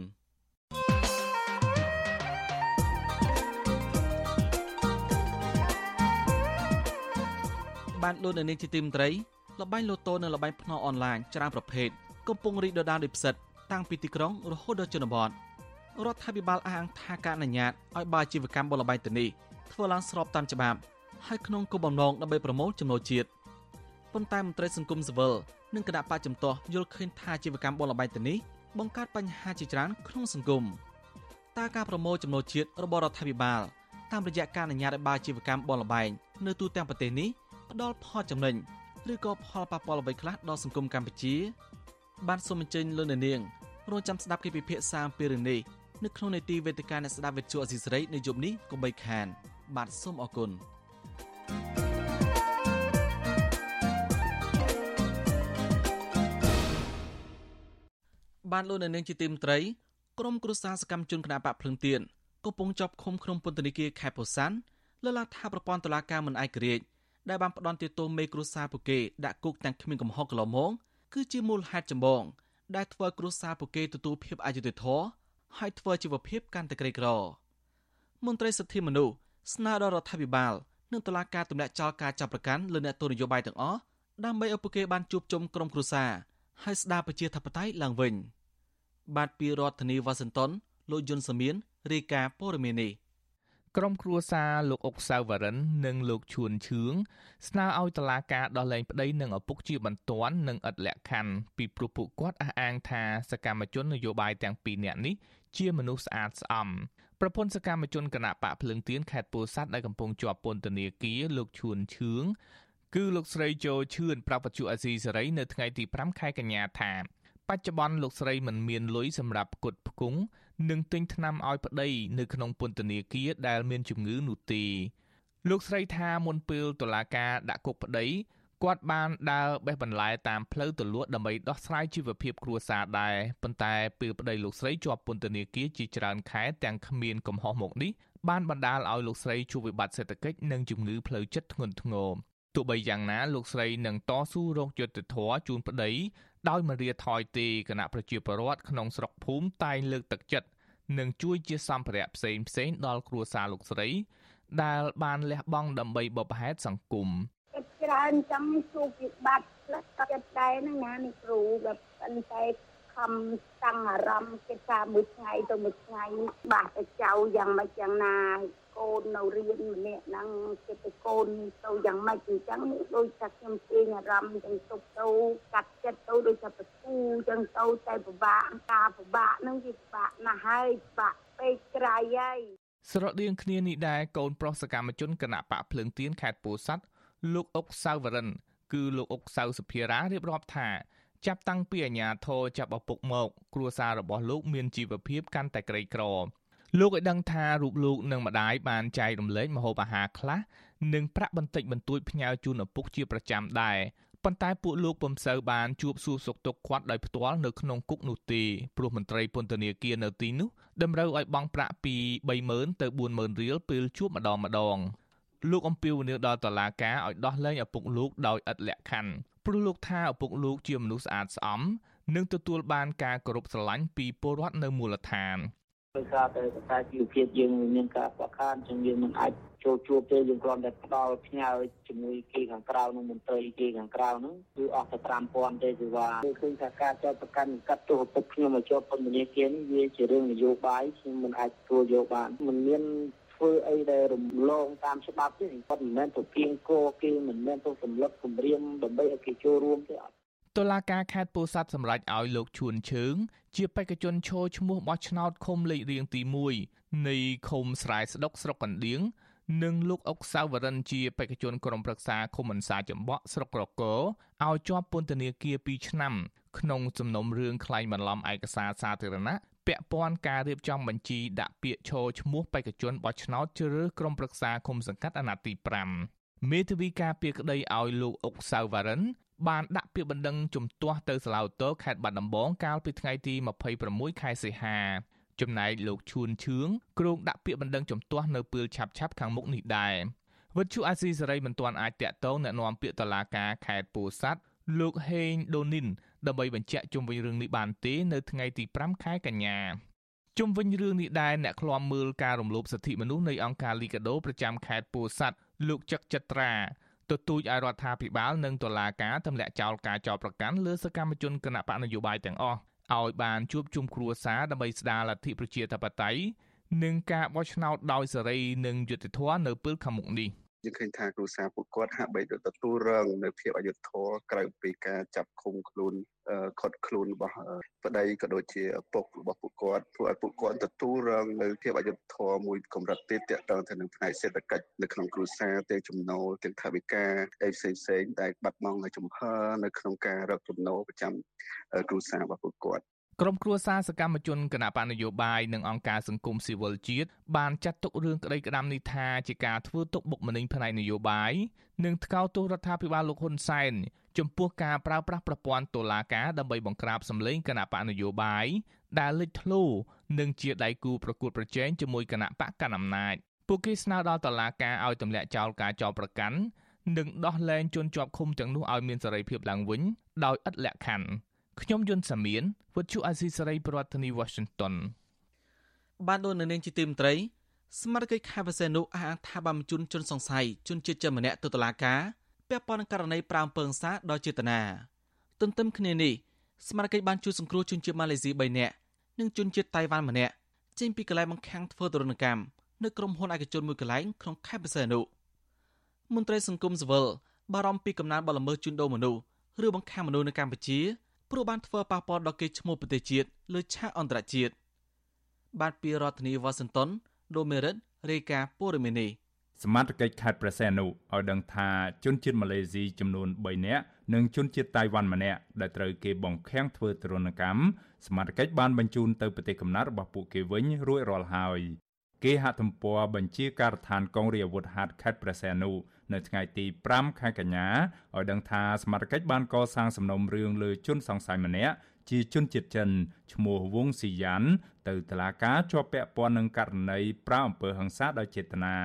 បានលោកនៅនាងជាទីមត្រីលបែងលូតូនិងលបែងភ្នាល់អនឡាញច្រើនប្រភេទកំពុងរីកដុះដាលដោយផ្សិតតាំងពីទីក្រុងរហូតដល់ជនបទ រដ្ឋាភិបាលអះអាងថាការអនុញ្ញាតឲ្យបាជីវកម្មបលបែងទៅនេះធ្វើឡើងស្របតាមច្បាប់ហើយក្នុងគោលបំណងដើម្បីប្រមូលចំណូលជាតិប៉ុន្តែមន្ត្រីសង្គមស៊ីវិលនិងគណៈបកចំទាស់យល់ឃើញថាជីវកម្មបលបែងទៅនេះបង្កើតបញ្ហាជាច្រើនក្នុងសង្គមតើការប្រមូលចំណូលជាតិរបស់រដ្ឋាភិបាលតាមរយៈការអនុញ្ញាតឲ្យបាជីវកម្មបលបែងនៅទូទាំងប្រទេសនេះផ្ដល់ផលចំណេញឬក៏ផលប៉ះពាល់អ្វីខ្លះដល់សង្គមកម្ពុជា បានសូមអញ្ជើញលោកអ្នកនាងរងចាំស្ដាប់កិច្ចពិភាក្សាអំពីរឿងនេះ នៅក្នុងនេតិវេទិកាអ្នកស្ដាប់វិទ្យុអសីសេរីនៅយប់នេះកុំបីខាន បាទសូមអរគុណបានលោកនៅនាងជាទីមត្រីក្រុមគ្រួសារសកម្មជនគណបកភ្លឹងទៀនកំពុងជាប់ឃុំក្នុងពន្ធនាគារខេត្តពោធិ៍សាត់លើឡាថាប្រព័ន្ធតុលាការមិនឯករាជ្យដែលបានផ្ដន់ទោសមេគ្រួសារពួកគេដាក់គុកទាំងគ្មានកំហុសកន្លងមកគឺជាមូលហេតុចម្បងដែលធ្វើគ្រួសារពួកគេទទួលភាពអយុត្តិធម៌ ហើយធ្វើជីវភាពកាន់តែក្រីក្រមន្ត្រីសិទ្ធិមនុស្សស្នើដល់រដ្ឋាភិបាលនិងតុលាការទម្លាក់ចោលការចាប់ប្រកាន់លើអ្នកទោសនយោបាយទាំងអស់ដើម្បីឲ្យពួកគេបានជួបជុំក្រុមគ្រួសារហើយស្ដារប្រជាធិបតេយ្យឡើងវិញបាទពីរដ្ឋធានីវ៉ាស៊ីនតោនលោកយុនសាមៀនរាយការណ៍ព័ត៌មាននេះក្រុមគ្រួសារលោកអុកសាវរិននិងលោកឈួនឈឿងស្នើឲ្យតុលាការដោះលែងប្តីនិងឪពុកជាបន្ទាន់និងឥតលក្ខខណ្ឌពីព្រោះពួកគាត់អះអាងថាសកម្មជននយោបាយទាំងពីរនាក់នេះ ជាមនុស្សស្អាតស្អំប្រពន្ធសកម្មជនគណៈបកភ្លើងទៀនខេត្តពោធិ៍សាត់ដែលកំពុងជាប់ពន្ធនាគារលោកឈួនឈឿងគឺលោកស្រីជោឈឿនប្រាប់បច្ចុប្បន្នអាស៊ីសេរីនៅថ្ងៃទី5ខែកញ្ញាថាបច្ចុប្បន្នលោកស្រីមិនមានលុយសម្រាប់ផ្គត់ផ្គង់និងទិញថ្នាំឲ្យប្តីនៅក្នុងពន្ធនាគារដែលមានជំងឺនោះទេលោកស្រីថាមុនពេលតុលាការដាក់គុកប្តី គាត់បានដើរបេះបន្លែតាមផ្លូវទលក់ដើម្បីដោះស្រាយជីវភាពគ្រួសារដែរប៉ុន្តែពេលប្តីលោកស្រីជាប់ពន្ធនាគារជាច្រើនខែទាំងគ្មានកំហុសមកនេះបានបណ្ដាលឲ្យលោកស្រីជួបវិបត្តិសេដ្ឋកិច្ចនិងជំងឺផ្លូវចិត្តធ្ងន់ធ្ងរទោះបីយ៉ាងណាលោកស្រីនឹងតស៊ូរកយុត្តិធម៌ជូនប្តីដោយមិនរាថយទេគណៈប្រជាពលរដ្ឋក្នុងស្រុកភូមិតែងលើកទឹកចិត្តនិងជួយជាសម្ភារៈផ្សេងផ្សេងដល់គ្រួសារលោកស្រីដែលបានលះបង់ដើម្បីបបផែតសង្គម ច្រើនចឹងជួបវិបត្តិផ្លឹកចិត្តដែរហ្នឹងណានេះគ្រូแบบតែខំតាំងអារម្មណ៍គេថាមួយថ្ងៃទៅមួយថ្ងៃបាសទៅចៅយ៉ាងម៉េចយ៉ាងណាកូននៅរៀនម្នាក់ហ្នឹងគេទៅកូនទៅយ៉ាងម៉េចអញ្ចឹងដូចថាខ្ញុំទាញអារម្មណ៍ទាំងទុកទៅកាត់ចិត្តទៅដូចថាប្រគូអញ្ចឹងទៅតែពិបាកការពិបាកហ្នឹងវាពិបាកណាស់ហើយពិបាកពេកក្រៃហើយស្រដៀងគ្នានេះដែរកូនប្រុសសកម្មជនគណៈបកភ្លើងទៀនខេត្តពោធិ៍សាត់ លោកអុកសាវរិន គឺលោកអុកសៅសុភារារៀបរាប់ថាចាប់តាំងពីអាញាធរចាប់ឪពុកមក គ្រួសាររបស់លោកមានជីវភាពកាន់តែក្រីក្រ លោកឲ្យដឹងថារូបលោកនិងម្ដាយបានចែករំលែកម្ហូបអាហារខ្លះនិងប្រាក់បន្តិចបន្តួចផ្ញើជូនឪពុកជាប្រចាំដែរប៉ុន្តែពួកលោកពុំសូវបានជួបសួរសុខទុក្ខគាត់ដោយផ្ទាល់នៅក្នុងគុកនោះទេព្រោះមន្ត្រីពន្ធនាគារនៅទីនោះតម្រូវឲ្យបង់ប្រាក់ពី30000ទៅ40000រៀលពេលជួបម្ដងម្ដង លោកអំពីវនីដល់តុលាការឲ្យដោះលែងឪពុកលោកដោយឥតលក្ខខណ្ឌព្រោះលោកថាឪពុកលោកជាមនុស្សស្អាតស្អំនិងទទួលបានការគោរពស្រឡាញ់ពីពលរដ្ឋនៅមូលដ្ឋានដោយសារតែកត្តាជីវភាពយើងមានការខ្វះខាតចឹងយើងមិនអាចចូលជួបទេយើងគ្រាន់តែផ្ដល់ផ្ញើជាមួយគេខាងក្រៅនឹងមន្ត្រីគេខាងក្រៅហ្នឹងគឺអស់តែ5000ទេគឺថាគឺឃើញថាការចោទប្រកាន់កាត់ទោសឪពុកខ្ញុំមកជាប់ពន្ធនាគារនេះវាជារឿងនយោបាយខ្ញុំមិនអាចទទួលយកបានមិនមាន ធ្វើអីដែលរំលងតាមច្បាប់ទេគាត់មិនមែនទៅគៀងគោគេមិនមែនទៅសម្លឹកគម្រាមដើម្បីឲ្យគេចូលរួមទេអត់តុលាការខេត្តពោធិ៍សាត់សម្រេចឲ្យលោកឈួនឈើង ជាបេក្ខជនឈរឈ្មោះបោះឆ្នោតឃុំលេខរៀងទី1នៃឃុំស្រែស្ដុកស្រុកកណ្ដៀងនិងលោកអុកសាវរិនជាបេក្ខជនក្រុមប្រឹក្សាឃុំអន្សាចម្បក់ស្រុករកោឲ្យជាប់ពន្ធនាគារ2ឆ្នាំ ក្នុងសំណុំរឿងក្លែងបន្លំឯកសារសាធារណៈ ពាក់ព័ន្ធការរៀបចំបញ្ជីដាក់ពាក្យឈរឈ្មោះបេក្ខជនបោះឆ្នោតជ្រើសរើសក្រុមប្រឹក្សាគុំសង្កាត់អាណត្តិទី5មេធាវីការពារក្តីឲ្យលោកអុកសាវវ៉ារិនបានដាក់ពាក្យបណ្ដឹងជំទាស់ទៅសាឡាវតូខេត្តបាត់ដំបងកាលពីថ្ងៃទី26ខែសីហាចំណែកលោកឈួនឈឿងគ្រងដាក់ពាក្យបណ្ដឹងជំទាស់នៅពេលឆាប់ឆាប់ខាងមុខនេះដែរវិទ្យុអាស៊ីសេរីមិនទាន់អាចតាក់ទងណែនាំពាក្យតឡាការខេត្តពោធិ៍សាត់ លោកហេងដូនីនដើម្បីបញ្ជាក់ជុំវិញរឿងនេះបានទេនៅថ្ងៃទី5ខែកញ្ញាជុំវិញរឿងនេះដែរអ្នកឃ្លាំមើលការរំលោភសិទ្ធិមនុស្សនៃអង្គការលីកាដូប្រចាំខេត្តពោធិ៍សាត់លោកចឹកចិត្រាទទូចឲ្យរដ្ឋាភិបាលនិងតុលាការទម្លាក់ចោលការចោទប្រកាន់លើសកម្មជនគណៈបកនយោបាយទាំងអស់ឲ្យបានជួបជុំគ្រួសារដើម្បីស្ដារលទ្ធិប្រជាធិបតេយ្យនិងការបោះឆ្នោតដោយសេរីនិងយុត្តិធម៌នៅពេលខាងមុខនេះ។ យើងឃើញថាគ្រួសារពួកគាត់ហាក់បីដូចទទួលរងនៅភាពអយុត្តិធម៌ក្រៅពីការចាប់ឃុំខ្លួនខត់ខ្លួនរបស់ប្តីក៏ដូចជាឪពុករបស់ពួកគាត់ធ្វើឲ្យពួកគាត់ទទួលរងនៅភាពអយុត្តិធម៌មួយកម្រិតទៀតទាក់ទងទៅនឹងផ្នែកសេដ្ឋកិច្ចនៅក្នុងគ្រួសារទាំងចំណូលទាំងថវិកាអីផ្សេងផ្សេងដែលបាត់បង់នៅចំហនៅក្នុងការរកចំណូលប្រចាំគ្រួសាររបស់ពួកគាត់ ក្រុមគ្រួសារសកម្មជនគណបកនយោបាយនិងអង្គការសង្គមស៊ីវិលជាតិបានចាត់ទុករឿងក្តីក្តាំនេះថាជាការធ្វើទុកបុកម្នេញផ្នែកនយោបាយនិងថ្កោលទោសរដ្ឋាភិបាលលោកហ៊ុនសែនចំពោះការប្រើប្រាស់ប្រព័ន្ធតុលាការដើម្បីបង្ក្រាបសម្លេងគណបកនយោបាយដែលលេចធ្លោនិងជាដៃគូប្រកួតប្រជែងជាមួយគណបកកណ្ដាលអំណាចពួកគេស្នើដល់តុលាការឲ្យទម្លាក់ចោលការចោទប្រកាន់និងដោះលែងជនជាប់ឃុំទាំងនោះឲ្យមានសេរីភាពឡើងវិញដោយឥតលក្ខខណ្ឌ ខ្ញុំយុនសាមៀនវិទ្យុអាស៊ីសេរីប្រធានាធិបតី Washington បានដូចនៅនាងជាទីមត្រីស្មារតីខេត្តបរសេនុអះអាងថាបានជន់ជនសង្ស័យជនជាតិចិនម្នាក់ទៅតុលាការពាក់ព័ន្ធនឹងករណីប្រាំពើងសាដល់ចេតនាទន្ទឹមគ្នានេះស្មារតីបានជួយសង្គ្រោះជនជាតិម៉ាឡេស៊ី3នាក់និងជនជាតិតៃវ៉ាន់ម្នាក់ចេញពីកន្លែងបង្ខាំងធ្វើទរណកម្មនៅក្រុមហ៊ុនឯកជនមួយកន្លែងក្នុងខេត្តបរសេនុមន្ត្រីសង្គមស៊ីវិលបារម្ភពីកំណើនបលល្មើសជួញដូរមនុស្សឬបង្ខាំងមនុស្សនៅកម្ពុជា ព្រោះបានធ្វើប៉ះពាល់ដល់កេរ្តិ៍ឈ្មោះប្រទេសជាតិលើឆាកអន្តរជាតិបាទពីរដ្ឋធានីវ៉ាស៊ីនតោនលោកមេរិតរាយការណ៍ព័ត៌មាននេះសមត្ថកិច្ចខេត្តប្រសេនុឲ្យដឹងថាជនជាតិម៉ាឡេស៊ីចំនួន3នាក់និងជនជាតិតៃវ៉ាន់ម្នាក់ដែលត្រូវគេបង្ខាំងធ្វើទរណកម្មសមត្ថកិច្ចបានបញ្ជូនទៅប្រទេសកំណើតរបស់ពួកគេវិញរួចរាល់ហើយគេហទំព័របញ្ជាការដ្ឋានកងរាជអាវុធហត្ថខេត្តប្រសេនុ នៅថ្ងៃទី5ខែកញ្ញាឲ្យដឹងថាសមត្ថកិច្ចបានកសាងសំណុំរឿងលើជនសង្ស័យម្នាក់ជាជនជាតិចិនឈ្មោះវងស៊ីយ៉ាន់ទៅតុលាការជាប់ពាក់ព័ន្ធនឹងករណីប្រាអំពើហិង្សាដោយចេតនា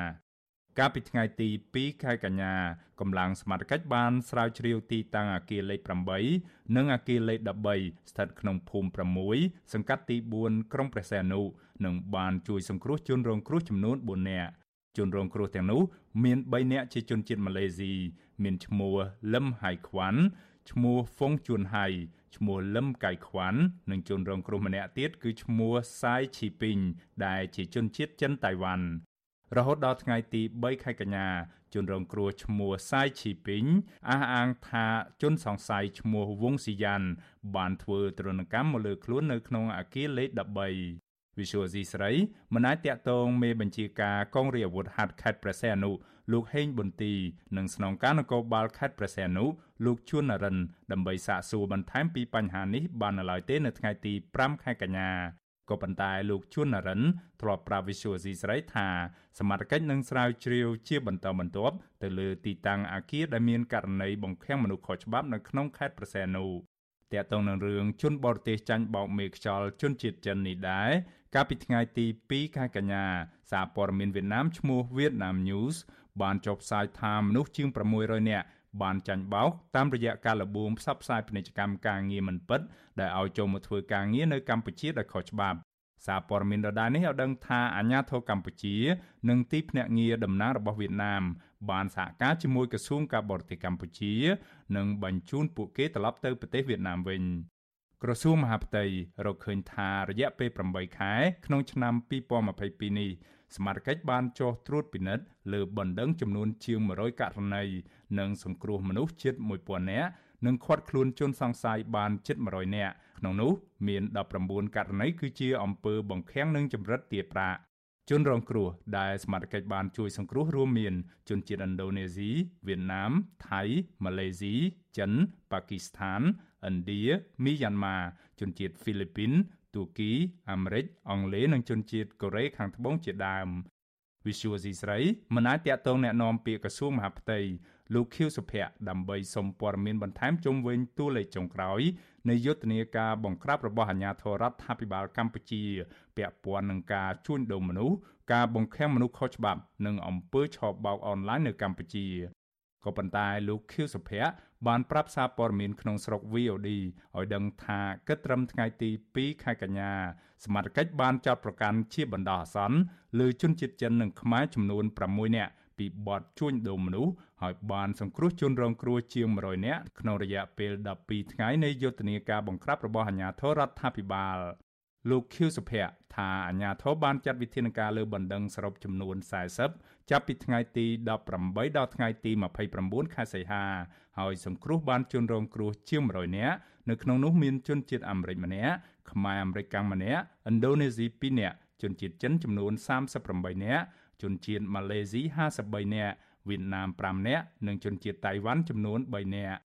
កាលពីថ្ងៃទី2ខែកញ្ញាកម្លាំងសមត្ថកិច្ចបានស្រាវជ្រាវទីតាំងអគារលេខ8និងអគារលេខ13ស្ថិតក្នុងភូមិ6សង្កាត់ទី4ក្រុងព្រះសីហនុនិងបានជួយសង្គ្រោះជនរងគ្រោះចំនួន4នាក់ ជនរងគ្រោះទាំងនោះមាន3នាក់ជាជនជាតិម៉ាឡេស៊ីមានឈ្មោះលឹមហៃខ្វាន់ឈ្មោះហ្វុងជួនហៃឈ្មោះលឹមកៃខ្វាន់និងជនរងគ្រោះម្នាក់ទៀតគឺឈ្មោះសាយឈីពីងដែលជាជនជាតិចិនតៃវ៉ាន់រហូតដល់ថ្ងៃទី3ខែកញ្ញាជនរងគ្រោះឈ្មោះសាយឈីពីងអះអាងថាជនសង្ស័យឈ្មោះវងស៊ីយ៉ាន់បានធ្វើទរណកម្មមកលើខ្លួននៅក្នុងអគារលេខ13 វិសុវស៊ីស្រីមិនអាចតាក់ទងមេបញ្ជាការកងរាជអាវុធហត្ថខេត្តព្រះសីហនុលោកហេងប៊ុនទីនិងស្នងការនគរបាលខេត្តព្រះសីហនុលោកជួននរិនដើម្បីសាកសួរបន្ថែមពីបញ្ហានេះបាននៅឡើយទេនៅថ្ងៃទី5ខែកញ្ញាក៏ប៉ុន្តែលោកជួននរិនធ្លាប់ប្រាប់វិសុយស៊ីស្រីថាសមត្ថកិច្ចនឹងស្រាវជ្រាវជាបន្តបន្ទាប់ទៅលើទីតាំងអគារដែលមានករណីបង្ខាំងមនុស្សខុសច្បាប់នៅក្នុងខេត្តព្រះសីហនុតកតងនឹងរឿងជនបរទេសចាញ់បោកមេខ្យល់ជនជាតិចិននេះដែរ កាលពីថ្ងៃទី2ខែកញ្ញាសារព័ត៌មានវៀតណាមឈ្មោះ Vietnam News បានចុះផ្សាយថាមនុស្សជាង600នាក់បានចាញ់បោកតាមរយៈការលបួងផ្សព្វផ្សាយពាណិជ្ជកម្មការងារមិនពិតដែលឲ្យចូលមកធ្វើការងារនៅកម្ពុជាដោយខុសច្បាប់សារព័ត៌មានដដែលនេះឲ្យដឹងថាអាញាធរកម្ពុជា និងទីភ្នាក់ងារតំណាងរបស់វៀតណាម បានសហការជាមួយក្រសួងការបរទេសកម្ពុជា និងបញ្ជូនពួកគេត្រឡប់ទៅប្រទេសវៀតណាមវិញ ក្រសួងមហាផ្ទៃរកឃើញថារយៈពេល8ខែក្នុងឆ្នាំ2022នេះសមាជិកបានចុះត្រួតពិនិត្យលើបណ្ដឹងចំនួនជាង100ករណីនិងសង្គ្រោះមនុស្សជិត1000នាក់និងឃាត់ខ្លួនជនសង្ស័យបានជិត100នាក់ក្នុងនោះមាន19ករណីគឺជាអំពើបង្ខាំងនិងចម្រិតទារប្រាក់ជនរងគ្រោះដែលសមាជិកបានជួយសង្គ្រោះរួមមាន ជនជាតិឥណ្ឌូនេស៊ីវៀតណាមថៃម៉ាឡេស៊ីចិនប៉ាគីស្ថាន ឥណ្ឌាមីយ៉ាន់ម៉ាជនជាតិហ្វីលីពីនទួរគីអាមេរិកអង់គ្លេសនិងជនជាតិកូរ៉េខាងត្បូងជាដើមវិសុវស៊ីស្រីមិនអាចតាក់ទងแนะនាំពាក្យក្រសួងមហាផ្ទៃលោកខៀវសុភ័ក្រដើម្បីសុំព័ត៌មានបន្ថែមជុំវិញតួលេខចុងក្រោយនៃយុទ្ធនាការបង្ក្រាបរបស់អាជ្ញាធររដ្ឋាភិបាលកម្ពុជាពាក់ព័ន្ធនឹងការជួញដូរមនុស្សការបង្ខាំងមនុស្សខុសច្បាប់និងអំពើឆបោកអនឡាញនៅកម្ពុជាក៏ប៉ុន្តែលោកខៀវសុភ័ក្រ បានប្រាប់សារព័ត៌មានក្នុងស្រុក VOD ឲ្យដឹងថាគិតត្រឹមថ្ងៃទី2ខែកញ្ញាសមាជិកបានចាត់ប្រកាសជាបណ្ដោះអាសន្នលើជនជាតិចិននិងខ្មែរចំនួន6នាក់ពីបទជួញដូរមនុស្សហើយបានសង្គ្រោះជនរងគ្រោះជាង100នាក់ក្នុងរយៈពេល12ថ្ងៃនៃយុទ្ធនាការបង្ក្រាបរបស់អាជ្ញាធររដ្ឋាភិបាលលោកខៀវសុភ័ក្រថាអាជ្ញាធរបានចាត់វិធានការលើបណ្ដឹងសរុបចំនួន40ចាប់ពីថ្ងៃទី18ដល់ថ្ងៃទី29ខែសីហាហើយសង្គ្រោះបានជនរងគ្រោះជាង100នាក់នៅក្នុងនោះមានជនជាតិអាមេរិកម្នាក់ខ្មែរអាមេរិកកាំងម្នាក់ឥណ្ឌូនេស៊ី2នាក់ជនជាតិចិនចំនួន38នាក់ជនជាតិម៉ាឡេស៊ី53នាក់វៀតណាម5នាក់និងជនជាតិតៃវ៉ាន់ចំនួន3នាក់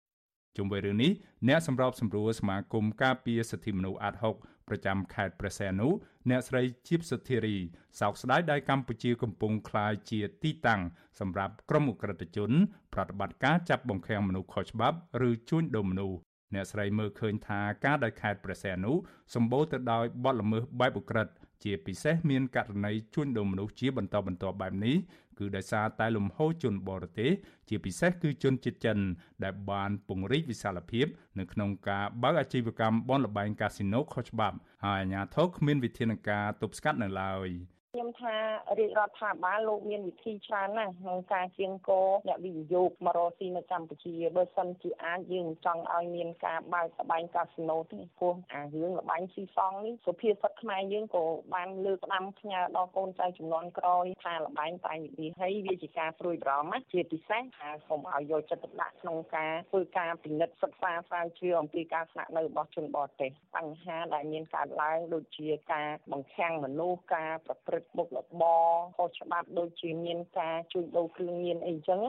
ជុំវិញរឿងនេះអ្នកសម្របសម្រួលសមាគមការពារសិទ្ធិមនុស្សអាត់ហុក ប្រចាំខេត្តព្រះសីហនុអ្នកស្រីជីបសុធារីសោកស្ដាយដែលកម្ពុជាកំពុងคล้ายជាទីតាំងសម្រាប់ក្រុមអ ுக ្រិតជន ប្រតិបត្តិការចាប់បង្ខាំងមនុស្សខុសច្បាប់ឬជួញដូរមនុស្សអ្នកស្រីមើលឃើញថាការដែលខេត្តព្រះសីហនុសម្បូរទៅដោយបទល្មើសបែបអ ுக ្រិតជាពិសេសមានករណីជួញដូរមនុស្សជាបន្តបន្ទាប់បែបនេះ គឺដោយសារតែលំហូរជនបរទេសជាពិសេសគឺជនជាតិចិន ដែលបានពង្រីកវិសាលភាព នៅក្នុងការបើកអាជីវកម្មបនលបែងកាស៊ីណូខុសច្បាប់ហើយអាជ្ញាធរគ្មានវិធានការទប់ស្កាត់នៅឡើយ។ ខ្ញុំថារាជរដ្ឋាភិបាលលោកមានវិធីច្រើនណាស់ក្នុងការជាងកោអ្នកវិនិយោគមករកស៊ីនៅកម្ពុជាបើសិនជាអាចយើងចង់ឲ្យមានការបើកស្បែងកាស៊ីណូទេព្រោះអារឿងលបែងស៊ីសងនេះសុភាសិតខ្មែរយើងក៏បានលើកផ្ដាំផ្ញើដល់កូនចៅចំនួនក្រោយថាលបែងតែនេះហើយវាជាការព្រួយបារម្ភជាពិសេសថាសូមឲ្យយកចិត្តទុកដាក់ក្នុងការធ្វើការពិនិត្យសិក្សាស្រាវជ្រាវអំពីការស្នាក់នៅរបស់ជនបរទេសបញ្ហាដែលមានកើតឡើងដូចជាការបង្ខាំងមនុស្សការប្រព្រឹត្តមុខរបរខុសច្បាប់ដូចជាមានការជួញដូរគ្រឿងញៀនអីចឹង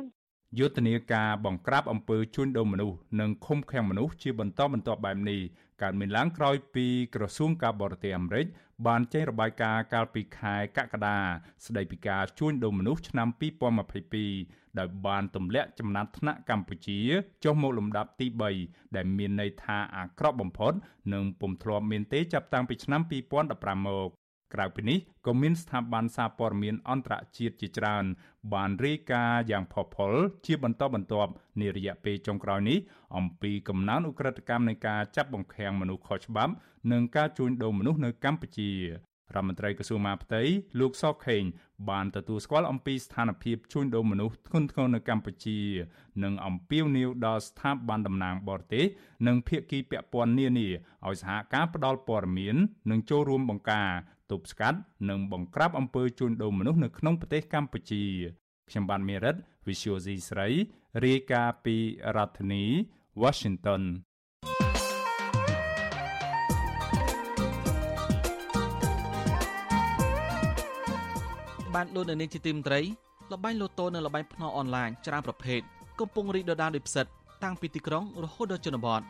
យុទ្ធនាការបង្ក្រាបអំពើជួញដូរមនុស្សនិងឃុំឃាំងមនុស្សជាបន្តបន្ទាប់បែបនេះកើតមានឡើងក្រោយពីក្រសួងការបរទេសអាមេរិកបានចេញរបាយការណ៍កាលពីខែកក្កដាស្ដីពីការជួញដូរមនុស្សឆ្នាំ2022ដោយបានទម្លាក់ចំណាត់ថ្នាក់កម្ពុជាចុះមកលំដាប់ទី3ដែលមានន័យថាអាក្រក់បំផុត និងពុំធ្លាប់មានទេចាប់តាំងពីឆ្នាំ2015មក ក្រៅពីនេះក៏មានស្ថាប័នសារព័ត៌មានអន្តរជាតិជាច្រើន បានរាយការណ៍យ៉ាងផុសផុលជាបន្តបន្ទាប់នារយៈពេលចុងក្រោយនេះអំពីកំណើនឧក្រិដ្ឋកម្មនៃការចាប់បង្ខាំងមនុស្សខុសច្បាប់ និងការជួញដូរមនុស្សនៅកម្ពុជា រដ្ឋមន្ត្រីក្រសួងមហាផ្ទៃលោកសខេងបានទទួលស្គាល់អំពីស្ថានភាពជួញដូរមនុស្សធ្ងន់ធ្ងរនៅកម្ពុជា និងអំពាវនាវដល់ស្ថាប័នតំណាងបរទេសនិងភាគីពាក់ព័ន្ធនានាឲ្យសហការផ្តល់ព័ត៌មាន និងចូលរួមបង្ការទប់ស្កាត់និងបង្ក្រាបអំពើជួញដូរមនុស្សនៅក្នុងប្រទេសកម្ពុជាខ្ញុំបានមេរិត Visual C ស្រីរាយការណ៍ពីរដ្ឋធានី Washington បានលោកនៅនាងជាទីមត្រីល្បែងលូតូនិងល្បែងភ្នាល់អនឡាញច្រើនប្រភេទកំពុងរីកដុះដាលដោយផ្សិតតាំងពីទីក្រុងរហូតដល់ជនបទ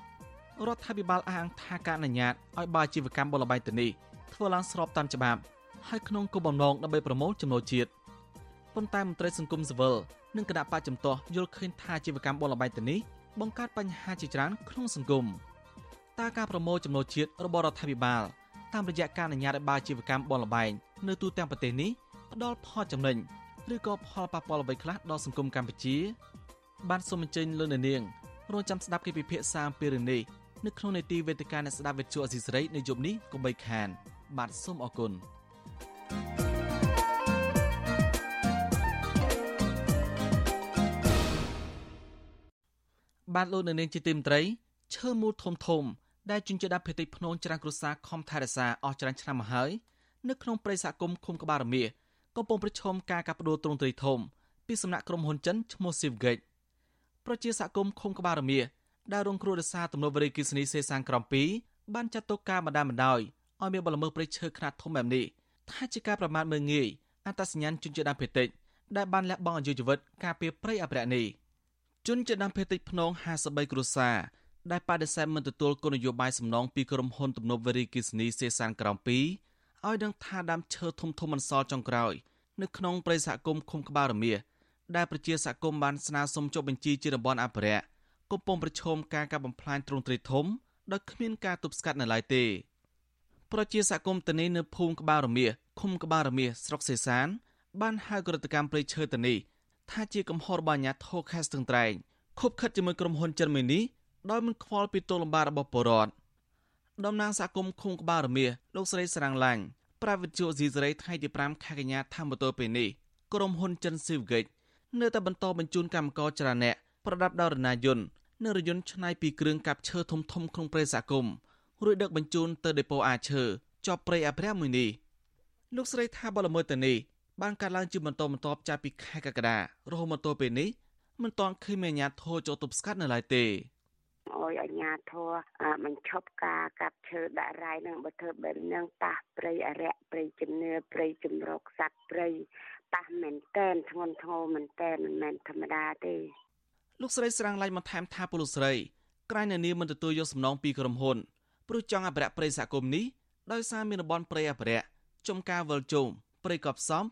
រដ្ឋាភិបាលអះអាងថាការអនុញ្ញាតឲ្យបើអាជីវកម្មបលល្បែងទៅនេះធ្វើឡើងស្របតាមច្បាប់ហើយក្នុងគោលបំណងដើម្បីប្រមូលចំណូលជាតិប៉ុន្តែមន្ត្រីសង្គមស៊ីវិលនិងគណៈបកចំទាស់យល់ឃើញថាអាជីវកម្មបលល្បែងទៅនេះបង្កើតបញ្ហាជាច្រើនក្នុងសង្គមតើការប្រមូលចំណូលជាតិរបស់រដ្ឋាភិបាលតាមរយៈការអនុញ្ញាតឲ្យបើអាជីវកម្មបលល្បែងនៅទូទាំងប្រទេសនេះ ផ្ដល់ផលចំណេញឬក៏ផលប៉ះពាល់អ្វីខ្លះដល់សង្គមកម្ពុជា បានសូមអញ្ជើញលោកនាងរងចាំស្ដាប់កិច្ចពិភាក្សាអំពីរឿងនេះនៅក្នុងនេតិវេទិកាអ្នកស្ដាប់វិទ្យុអសីសេរីនៅយប់នេះកុំបីខាន បាទសូមអរគុណបាទលោកនាងជាទីមត្រីឈើមូលធំធំ ដែលជញ្ជាត់ភេតិចភ្នងច្រាំងគ្រួសារខំថែរក្សាអស់ច្រើនឆ្នាំមកហើយនៅក្នុងព្រៃសហគមន៍ឃុំក្បាលរមៀ កំពុងប្រឈមការកាប់ផ្ដួលទ្រង់ទ្រាយធំពីសំណាក់ក្រុមហ៊ុនចិនឈ្មោះ Sivgate ប្រជាសហគមន៍ឃុំក្បាលរមៀដែលរងគ្រោះដោយសារទំនប់វារីអគ្គិសនីសេសានក្រំ2បានចាត់ទុកការបណ្ដាបណ្ដោយឲ្យមានបលល្មើសព្រៃឈើខ្នាតធំបែបនេះថាជាការប្រមាថមើលងាយអត្តសញ្ញាណជនជាតិដើមភាគតិចដែលបានលះបង់អាយុជីវិតការពារព្រៃអភិរក្សនេះជនជាតិដើមភាគតិចភ្នង53គ្រួសារដែលបដិសេធមិនទទួលគោលនយោបាយសំណងពីក្រុមហ៊ុនទំនប់វារីអគ្គិសនីសេសានក្រំ2 ឲ្យដឹងថាដើមឈើធំធំមិនសល់ចុងក្រោយ នៅក្នុងព្រៃសហគមន៍ឃុំក្បាលរមៀដែលប្រជាសហគមន៍បានស្នើសុំចុះបញ្ជីជាតំបន់អភិរក្សកំពុងប្រឈមការកាប់បំផ្លាញទ្រង់ទ្រាយធំដោយគ្មានការទប់ស្កាត់នៅឡើយទេប្រជាសហគមន៍តនីនៅភូមិក្បាលរមៀឃុំក្បាលរមៀស្រុកសេសាន បានហៅក្រតកម្មព្រៃឈើតនីថាជាកំហុសរបស់អាជ្ញាធរខេត្តស្ទឹងត្រែងខុបខិតជាមួយក្រុមហ៊ុនចិនមួយនេះដោយមិនខ្វល់ពីទោសលំបាករបស់ពលរដ្ឋ តំណាងសហគមន៍ឃុំក្បាលរមៀលោកស្រីសរាំងឡាញ់ប្រាវិទ្យុស៊ីសេរីថ្ងៃទី5ខែកញ្ញាថាមទៅពេលនេះក្រុមហ៊ុនចិនស៊ីវហ្គិចនៅតែបន្តបញ្ជូនកម្មករចរណៈប្រដាប់ដោយរណាយន្តនិងរយន្តឆ្នៃពីគ្រឿងកាប់ឈើធំធំក្នុងព្រៃសហគមន៍រួចដឹកបញ្ជូនទៅដេប៉ូអាឈើជាប់ព្រៃអភិរក្សមួយនេះលោកស្រីថាបលល្មើសទៅនេះបានកាត់ឡើងជាបន្តបន្ទាប់ចាប់ពីខែកក្កដារហូតមកទល់ពេលនេះមិនទាន់ឃើញមានអាជ្ញាធរចូលទប់ស្កាត់នៅឡើយទេ អោយអាជ្ញាធរបញ្ឈប់ការកាប់ឈើដាក់រាយនឹងបើធ្វើបែបនឹងប៉ះព្រៃអរិយព្រៃជំនឿព្រៃជំរកសត្វព្រៃប៉ះមែនតែនធ្ងន់ធ្ងរមែនតែនមិនមែនធម្មតាទេលោកស្រីស្រាំងឡាញបន្ថែមថាពលស្រីក្រែងនៅនាមមិនទទួលយកសំណងពីក្រុមហ៊ុនព្រោះចង់អភិរក្សព្រៃសហគមន៍នេះដោយសារមានតំបន់ព្រៃអភិរក្សចំការវិលជុំព្រៃកប់សំ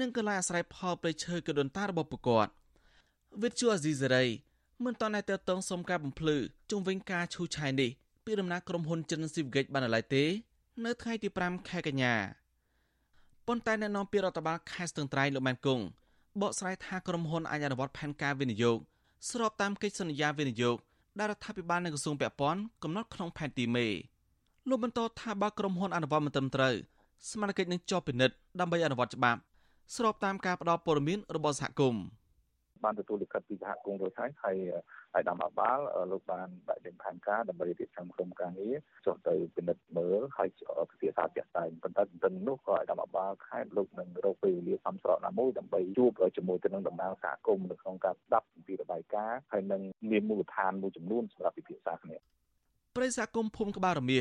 និងកន្លែងអាស្រ័យផលព្រៃឈើកដុនតារបស់ពួកគាត់វិទ្យុអាស៊ីសេរី មិនតន់តែតតងសុំការបំភ្លឺជុំវិញការឈូសឆាយនេះពីដំណាក់ក្រុមហ៊ុនចិនស៊ីវហ្គិចបានឡើយទេ នៅថ្ងៃទី5ខែកញ្ញាប៉ុន្តែអ្នកនាំពាក្យរដ្ឋបាលខេត្តស្ទឹងត្រែងលោកម៉ែនគង់បកស្រាយថាក្រុមហ៊ុនអាចអនុវត្តផែនការវិនិយោគស្របតាមកិច្ចសន្យាវិនិយោគដែលរដ្ឋាភិបាលនិងក្រសួងពាក់ព័ន្ធកំណត់ក្នុងផែនទីមេលោកបន្តថាបើក្រុមហ៊ុនអនុវត្តមិនត្រឹមត្រូវស្មារតីនឹងចុះពិនិត្យដើម្បីអនុវត្តច្បាប់ស្របតាមការផ្តល់ព័ត៌មានរបស់សហគមន៍ បានទទួលលិខិតពីសហគមន៍រួចហើយហើយហើយដំអបាលលោកបានដាក់ចេញផែនការដើម្បីរៀបចំក្រុមការងារចុះទៅពិនិត្យមើលហើយពិភាក្សាជាក់ស្ដែងប៉ុន្តែទន្ទឹមនោះក៏ឲ្យដំអបាលខេត្តលោកនឹងរកពេលវេលាសំស្របណាមួយដើម្បីជួបជាមួយទៅនឹងតំណាងសហគមន៍នៅក្នុងការស្ដាប់ពីរបាយការណ៍ហើយនឹងមានមូលដ្ឋានមួយចំនួនសម្រាប់ពិភាក្សាគ្នាប្រិយសហគមន៍ភូមិក្បាលរមៀ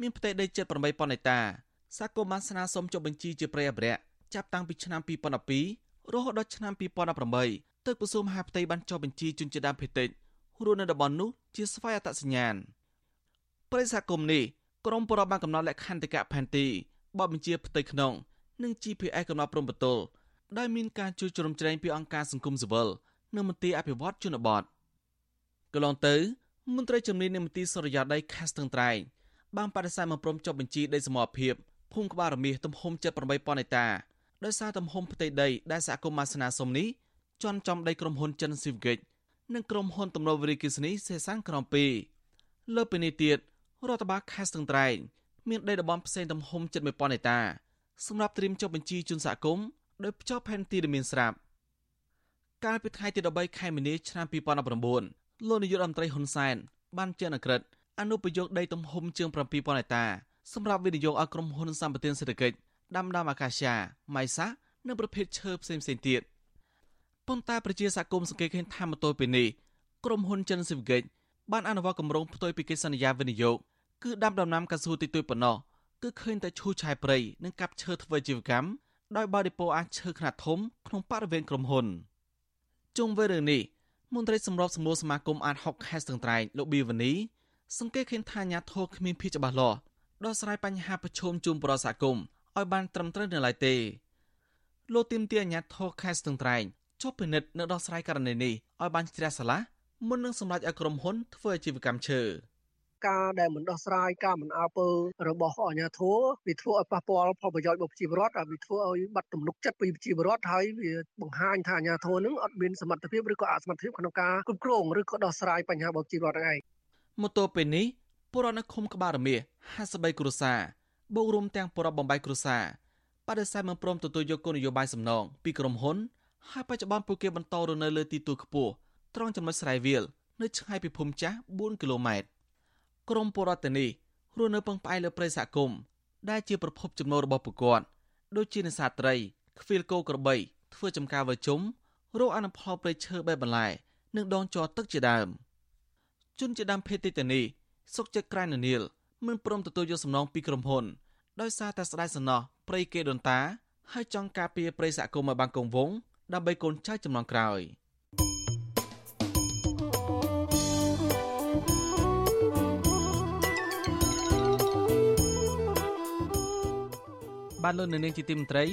មានផ្ទៃដីជិត8ប៉ុនហិកតាសហគមន៍បានស្នើសុំចុះបញ្ជីជាព្រៃអភិរក្សចាប់តាំងពីឆ្នាំ2012រហូតដល់ឆ្នាំ2018 ទឹកក្រសួងមហាផ្ទៃបានចុះបញ្ជីជនជាតិដើមភាគតិចរស់នៅតំបន់នោះជាស្វ័យអត្តសញ្ញាណប្រិយសហគមន៍នេះក្រមប្រព័ន្ធបានកំណត់លក្ខន្តិកៈផែនទីបបបញ្ជាផ្ទៃក្នុងនិង GPS កំណត់ព្រំប្រទល់ដោយមានការជួយជ្រោមជ្រែងពីអង្គការសង្គមស៊ីវិលនិងមន្ទីរអភិវឌ្ឍជនបទកន្លងទៅមន្ត្រីជំនាញនៃមន្ទីរសុរិយោដីខេត្តស្ទឹងត្រែងបានបដិសេធមកព្រមចុះបញ្ជីដីសមរភាពភូមិក្បាលរមាសទំហំ78ប៉ុនហិកតាដោយសារទំហំផ្ទៃដីដែលសហគមន៍អាសនាសុំនេះ ជន់ចំដីក្រុមហ៊ុនចិនស៊ីវហ្គិចនិងក្រុមហ៊ុនទំនប់វារីអគ្គិសនីសេសានក្រំ2លើពីនេះទៀតរដ្ឋបាលខេត្តស្ទឹងត្រែងមានដីតំបន់ផ្សេងទំហំជិត1000ហិកតាសម្រាប់ត្រៀមចុះបញ្ជីជូនសហគមន៍ដោយភ្ជាប់ផែនទីដែលមានស្រាប់កាលពីថ្ងៃទី13ខែមីនាឆ្នាំ2019លោកនាយករដ្ឋមន្ត្រីហ៊ុនសែនបានចេញអក្រិតអនុប្រយោគដីទំហំជាង7000ហិកតាសម្រាប់វិនិយោគឲ្យក្រុមហ៊ុនសម្បត្តិសេដ្ឋកិច្ចដាំដើមអាកាសយ៉ាម៉ៃសានិងប្រភេទឈើផ្សេងៗទៀត ប៉ុន្តែប្រជាសហគមន៍សង្កេតឃើញថាមកទល់ពេលនេះក្រុមហ៊ុនចិនស៊ីវិកិចបានអនុវត្តគម្រោងផ្ទុយពីកិច្ចសន្យាវិនិយោគគឺដាំដំណាំកៅស៊ូតិចតួចប៉ុណ្ណោះគឺឃើញតែឈូសឆាយព្រៃនិងកាប់ឈើធ្វើជីវកម្មដោយបើឌីប៉ូអាចឈើខ្នាតធំក្នុងបរិវេណក្រុមហ៊ុនជុំវិញរឿងនេះមន្ត្រីសម្របសម្រួលសមាគមអាត6ខេត្តស្ទឹងត្រែងលោកប៊ីវ៉ានី សង្កេតឃើញថាអាញាធរគ្មានភាពច្បាស់លាស់ដោះស្រាយបញ្ហាប្រឈមជុំប្រសាគមឲ្យបានត្រឹមត្រូវនៅឡើយទេលោកទីមទាអាញាធរខេត្តស្ទឹងត្រែង ចុះពិនិត្យនៅដោះស្រាយករណីនេះឲ្យបានជ្រះស្រឡះមុននឹងសម្រេចឲ្យក្រុមហ៊ុនធ្វើអាជីវកម្មឈើការដែលមិនដោះស្រាយការមិនអើពើរបស់អាជ្ញាធរវាធ្វើឲ្យប៉ះពាល់ផលប្រយោជន៍របស់ប្រជាពលរដ្ឋហើយវាធ្វើឲ្យបាត់ទំនុកចិត្តពីប្រជាពលរដ្ឋហើយវាបង្ហាញថាអាជ្ញាធរនឹងអត់មានសមត្ថភាពឬក៏អសមត្ថភាពក្នុងការគ្រប់គ្រងឬក៏ដោះស្រាយបញ្ហារបស់ប្រជាពលរដ្ឋហ្នឹងឯងមកទល់ពេលនេះពលរដ្ឋនៅឃុំក្បាលរមៀ53គ្រួសារបូករួមទាំងពលរដ្ឋបំបីគ្រួសារបដិសេធមិនព្រមទទួលយកគោលនយោបាយសំណងពីក្រុមហ៊ុន ហើយបច្ចុប្បន្នពួកគេបន្តរស់នៅលើទីទួលខ្ពស់ត្រង់ចំណុចស្រែវាលនៅឆ្ងាយពីភូមិចាស់4គីឡូម៉ែត្រក្រមពលរដ្ឋនេះរស់នៅពឹងផ្អែកលើព្រៃសហគមន៍ដែលជាប្រភពចំណូលរបស់ពួកគាត់ដូចជានេសាទត្រីខ្វៀលគោក្របីធ្វើចំការវើជុំរកអនុផលព្រៃឈើបែបបន្លែនិងដងចរទឹកជាដើមជនជាដើមភេទតិចនេះសុកចិត្តក្រែននៀលមិនព្រមទទួលយកសំណងពីក្រុមហ៊ុនដោយសារតែស្ដាយសំណោះព្រៃគេដូនតាហើយចង់ការពារព្រៃសហគមន៍ឲ្យបានគង់វង្ស ដើម្បីកូនចៅចំនួនក្រោយបានលោកនៅនាងជាទីមន្ត្រី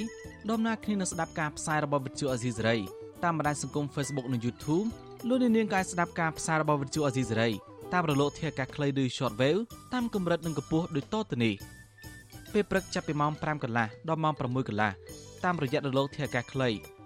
ដំណើរគ្នានឹងស្ដាប់ការផ្សាយរបស់វិទ្យុអេស៊ីសេរីតាមបណ្ដាញសង្គម Facebook និង YouTube លោកនៅនាងក៏អាចស្ដាប់ការផ្សាយរបស់វិទ្យុអេស៊ីសេរីតាមរលកធាតុអាកាសខ្លីឬ Shortwave តាមកម្រិតនិងកម្ពស់ដូចតទៅនេះពេលព្រឹកចាប់ពីម៉ោង5កន្លះដល់ម៉ោង6កន្លះតាមរយៈរលកធាតុអាកាសខ្លី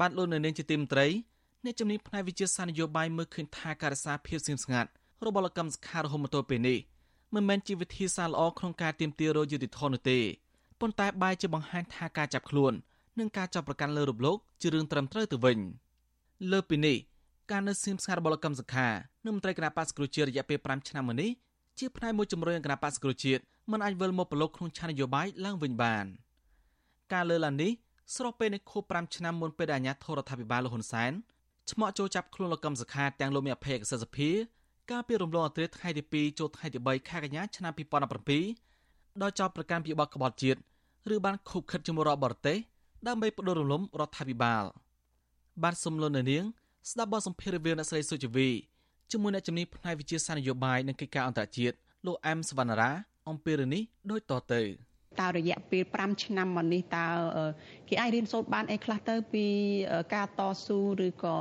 បានលោកនៅនាងជាទីមត្រីអ្នកជំនាញផ្នែកវិទ្យាសាស្ត្រនយោបាយមើលឃើញថាការរក្សាភាពស្ងៀមស្ងាត់របស់លោកកម្មសខារហូតមកទល់ពេលនេះមិនមែនជាវិធីសាស្ត្រល្អក្នុងការទាមទាររយុត្តិធម៌នោះទេប៉ុន្តែបែរជាបង្ហាញថាការចាប់ខ្លួននិងការចាប់ប្រកាន់លើរូបលោកជារឿងត្រឹមត្រូវទៅវិញលើពីនេះការនៅសៀមស្ងាត់របស់លោកកម្មសខានិងមន្ត្រីគណៈបក្សគ្រូជាតិរយៈពេល5ឆ្នាំមកនេះជាផ្នែកមួយជំរុញគណៈបក្សគ្រូជាតិមិនអាចវិលមកប្រឡូកក្នុងឆាននយោបាយឡើងវិញបាន ការលើឡើងនេះ ស្របពេលនៃខួប5ឆ្នាំមុនពេលដែលអាជ្ញាធររដ្ឋាភិបាលលោកហ៊ុនសែនឆ្មក់ចូលចាប់ខ្លួនលោកកឹមសុខាទាំងលោកមានអភ័យកសិសភាកាលពីរំលងអត្រាថ្ងៃទី2ចូលថ្ងៃទី3ខែកញ្ញាឆ្នាំ2017ដោយចោទប្រកាន់ពីបទក្បត់ជាតិឬបានខុបខិតជាមួយរដ្ឋបរទេសដើម្បីបដិរំលំរដ្ឋាភិបាលបានសំលុននៅនាងស្ដាប់បទសម្ភាសន៍រវាងអ្នកស្រីសុជីវីជាមួយអ្នកជំនាញផ្នែកវិទ្យាសាស្ត្រនយោបាយនិងកិច្ចការអន្តរជាតិលោកអែមសវណ្ណារាអំពីរឿងនេះដូចតទៅ។ តើរយៈពេល5ឆ្នាំមកនេះតើគេអាចរៀនសូត្របានអីខ្លះទៅពីការតស៊ូឬក៏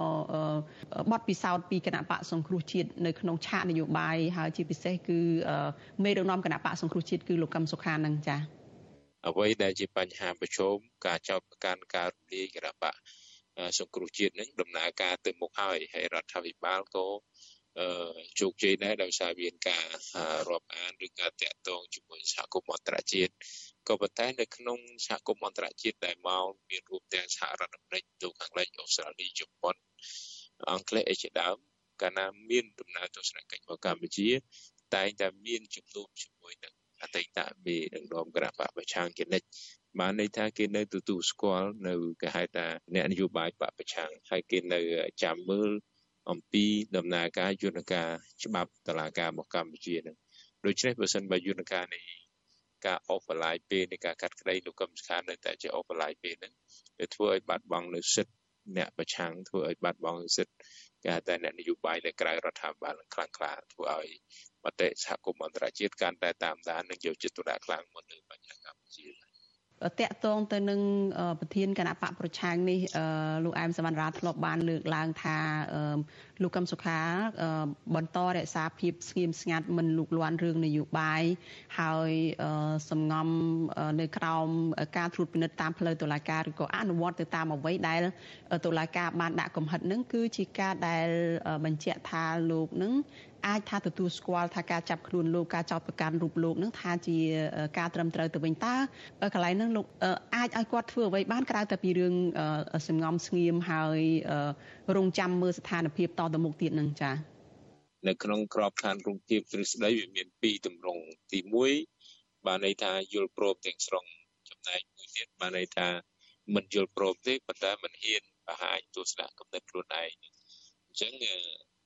បទពិសោធន៍ពីគណៈបកសង្គ្រោះជាតិនៅក្នុងឆាកនយោបាយហើយជាពិសេសគឺមេដឹកនាំគណៈបកសង្គ្រោះជាតិគឺលោកកឹមសុខានឹងចា៎អ្វីដែលជាបញ្ហាប្រឈមការចោទប្រកាន់ការរំលាយគណៈបកសង្គ្រោះជាតិនឹងដំណើរការទៅមុខហើយហើយរដ្ឋាភិបាលក៏ ជោគជ័យដែរដោយសារមានការរាប់អានឬការតាក់ទងជាមួយសហគមន៍អន្តរជាតិក៏ប៉ុន្តែនៅក្នុងសហគមន៍អន្តរជាតិដែលមកមានរួមទាំងសហរដ្ឋអាមេរិកទូខាងលិចអូស្ត្រាលីជប៉ុនអង់គ្លេសអីជាដើមកាលណាមានដំណើរទស្សនកិច្ចមកកម្ពុជា តែងតែមានជំនួបជាមួយនឹងអតីតមេដឹកនាំគណៈបកប្រឆាំងជានិច្ចបានន័យថាគេនៅទទួលស្គាល់នៅគេហៅថាអ្នកនយោបាយបកប្រឆាំងហើយគេនៅចាំមើល អំពីដំណើរការយន្តការច្បាប់តឡាការរបស់កម្ពុជានឹងដូច្នេះបើសិនបើយន្តការនេះការអូសបន្លាយពេលនៃការកាត់ក្តីលោកកឹមសុខានៅតែជាអូសបន្លាយពេលហ្នឹងវាធ្វើឲ្យបាត់បង់នៅសិទ្ធិអ្នកប្រឆាំងធ្វើឲ្យបាត់បង់សិទ្ធិគេហៅថាអ្នកនយោបាយនៅក្រៅរដ្ឋាភិបាលខ្លាំងក្លាធ្វើឲ្យមតិសហគមន៍អន្តរជាតិកាន់តែតាមដាននិងយកចិត្តទុកដាក់ខ្លាំងមកលើបញ្ហាកម្ពុជា តកតងទៅនឹងប្រធានគណៈបកប្រឆាំងនេះលោកអែមសវណ្ណរាធ្លាប់បានលើកឡើងថាលោកកឹមសុខា បន្តរក្សាភាពស្ងៀមស្ងាត់មិនលូកលាន់រឿងនយោបាយហើយសំងំនៅក្រោមការត្រួតពិនិត្យតាមផ្លូវតុលាការឬក៏អនុវត្តទៅតាមអ្វីដែលតុលាការបានដាក់កំហិតនឹងគឺជាការដែលបញ្ជាក់ថាលោកនឹង អាចថាទទួលស្គាល់ថាការចាប់ខ្លួនលោកការចោទប្រកាន់រូបលោកនឹងថាជាការត្រឹមត្រូវទៅវិញតើកន្លែងហ្នឹងលោកអាចឲ្យគាត់ធ្វើអ្វីបានក្រៅតែពីរឿងសងំស្ងៀមហើយរងចាំមើលស្ថានភាពតទៅមុខទៀតនឹងចា៎នៅក្នុងក្របខ័ណ្ឌរងភាពទ្រឹស្ដីវាមានពីរទម្រង់ទី1បានន័យថាយល់ព្រមទាំងស្រុងចំណែកមួយទៀតបានន័យថាមិនយល់ព្រមទេប៉ុន្តែមិនហ៊ានបង្ហាញទស្សនៈគំនិតខ្លួនឯងអញ្ចឹង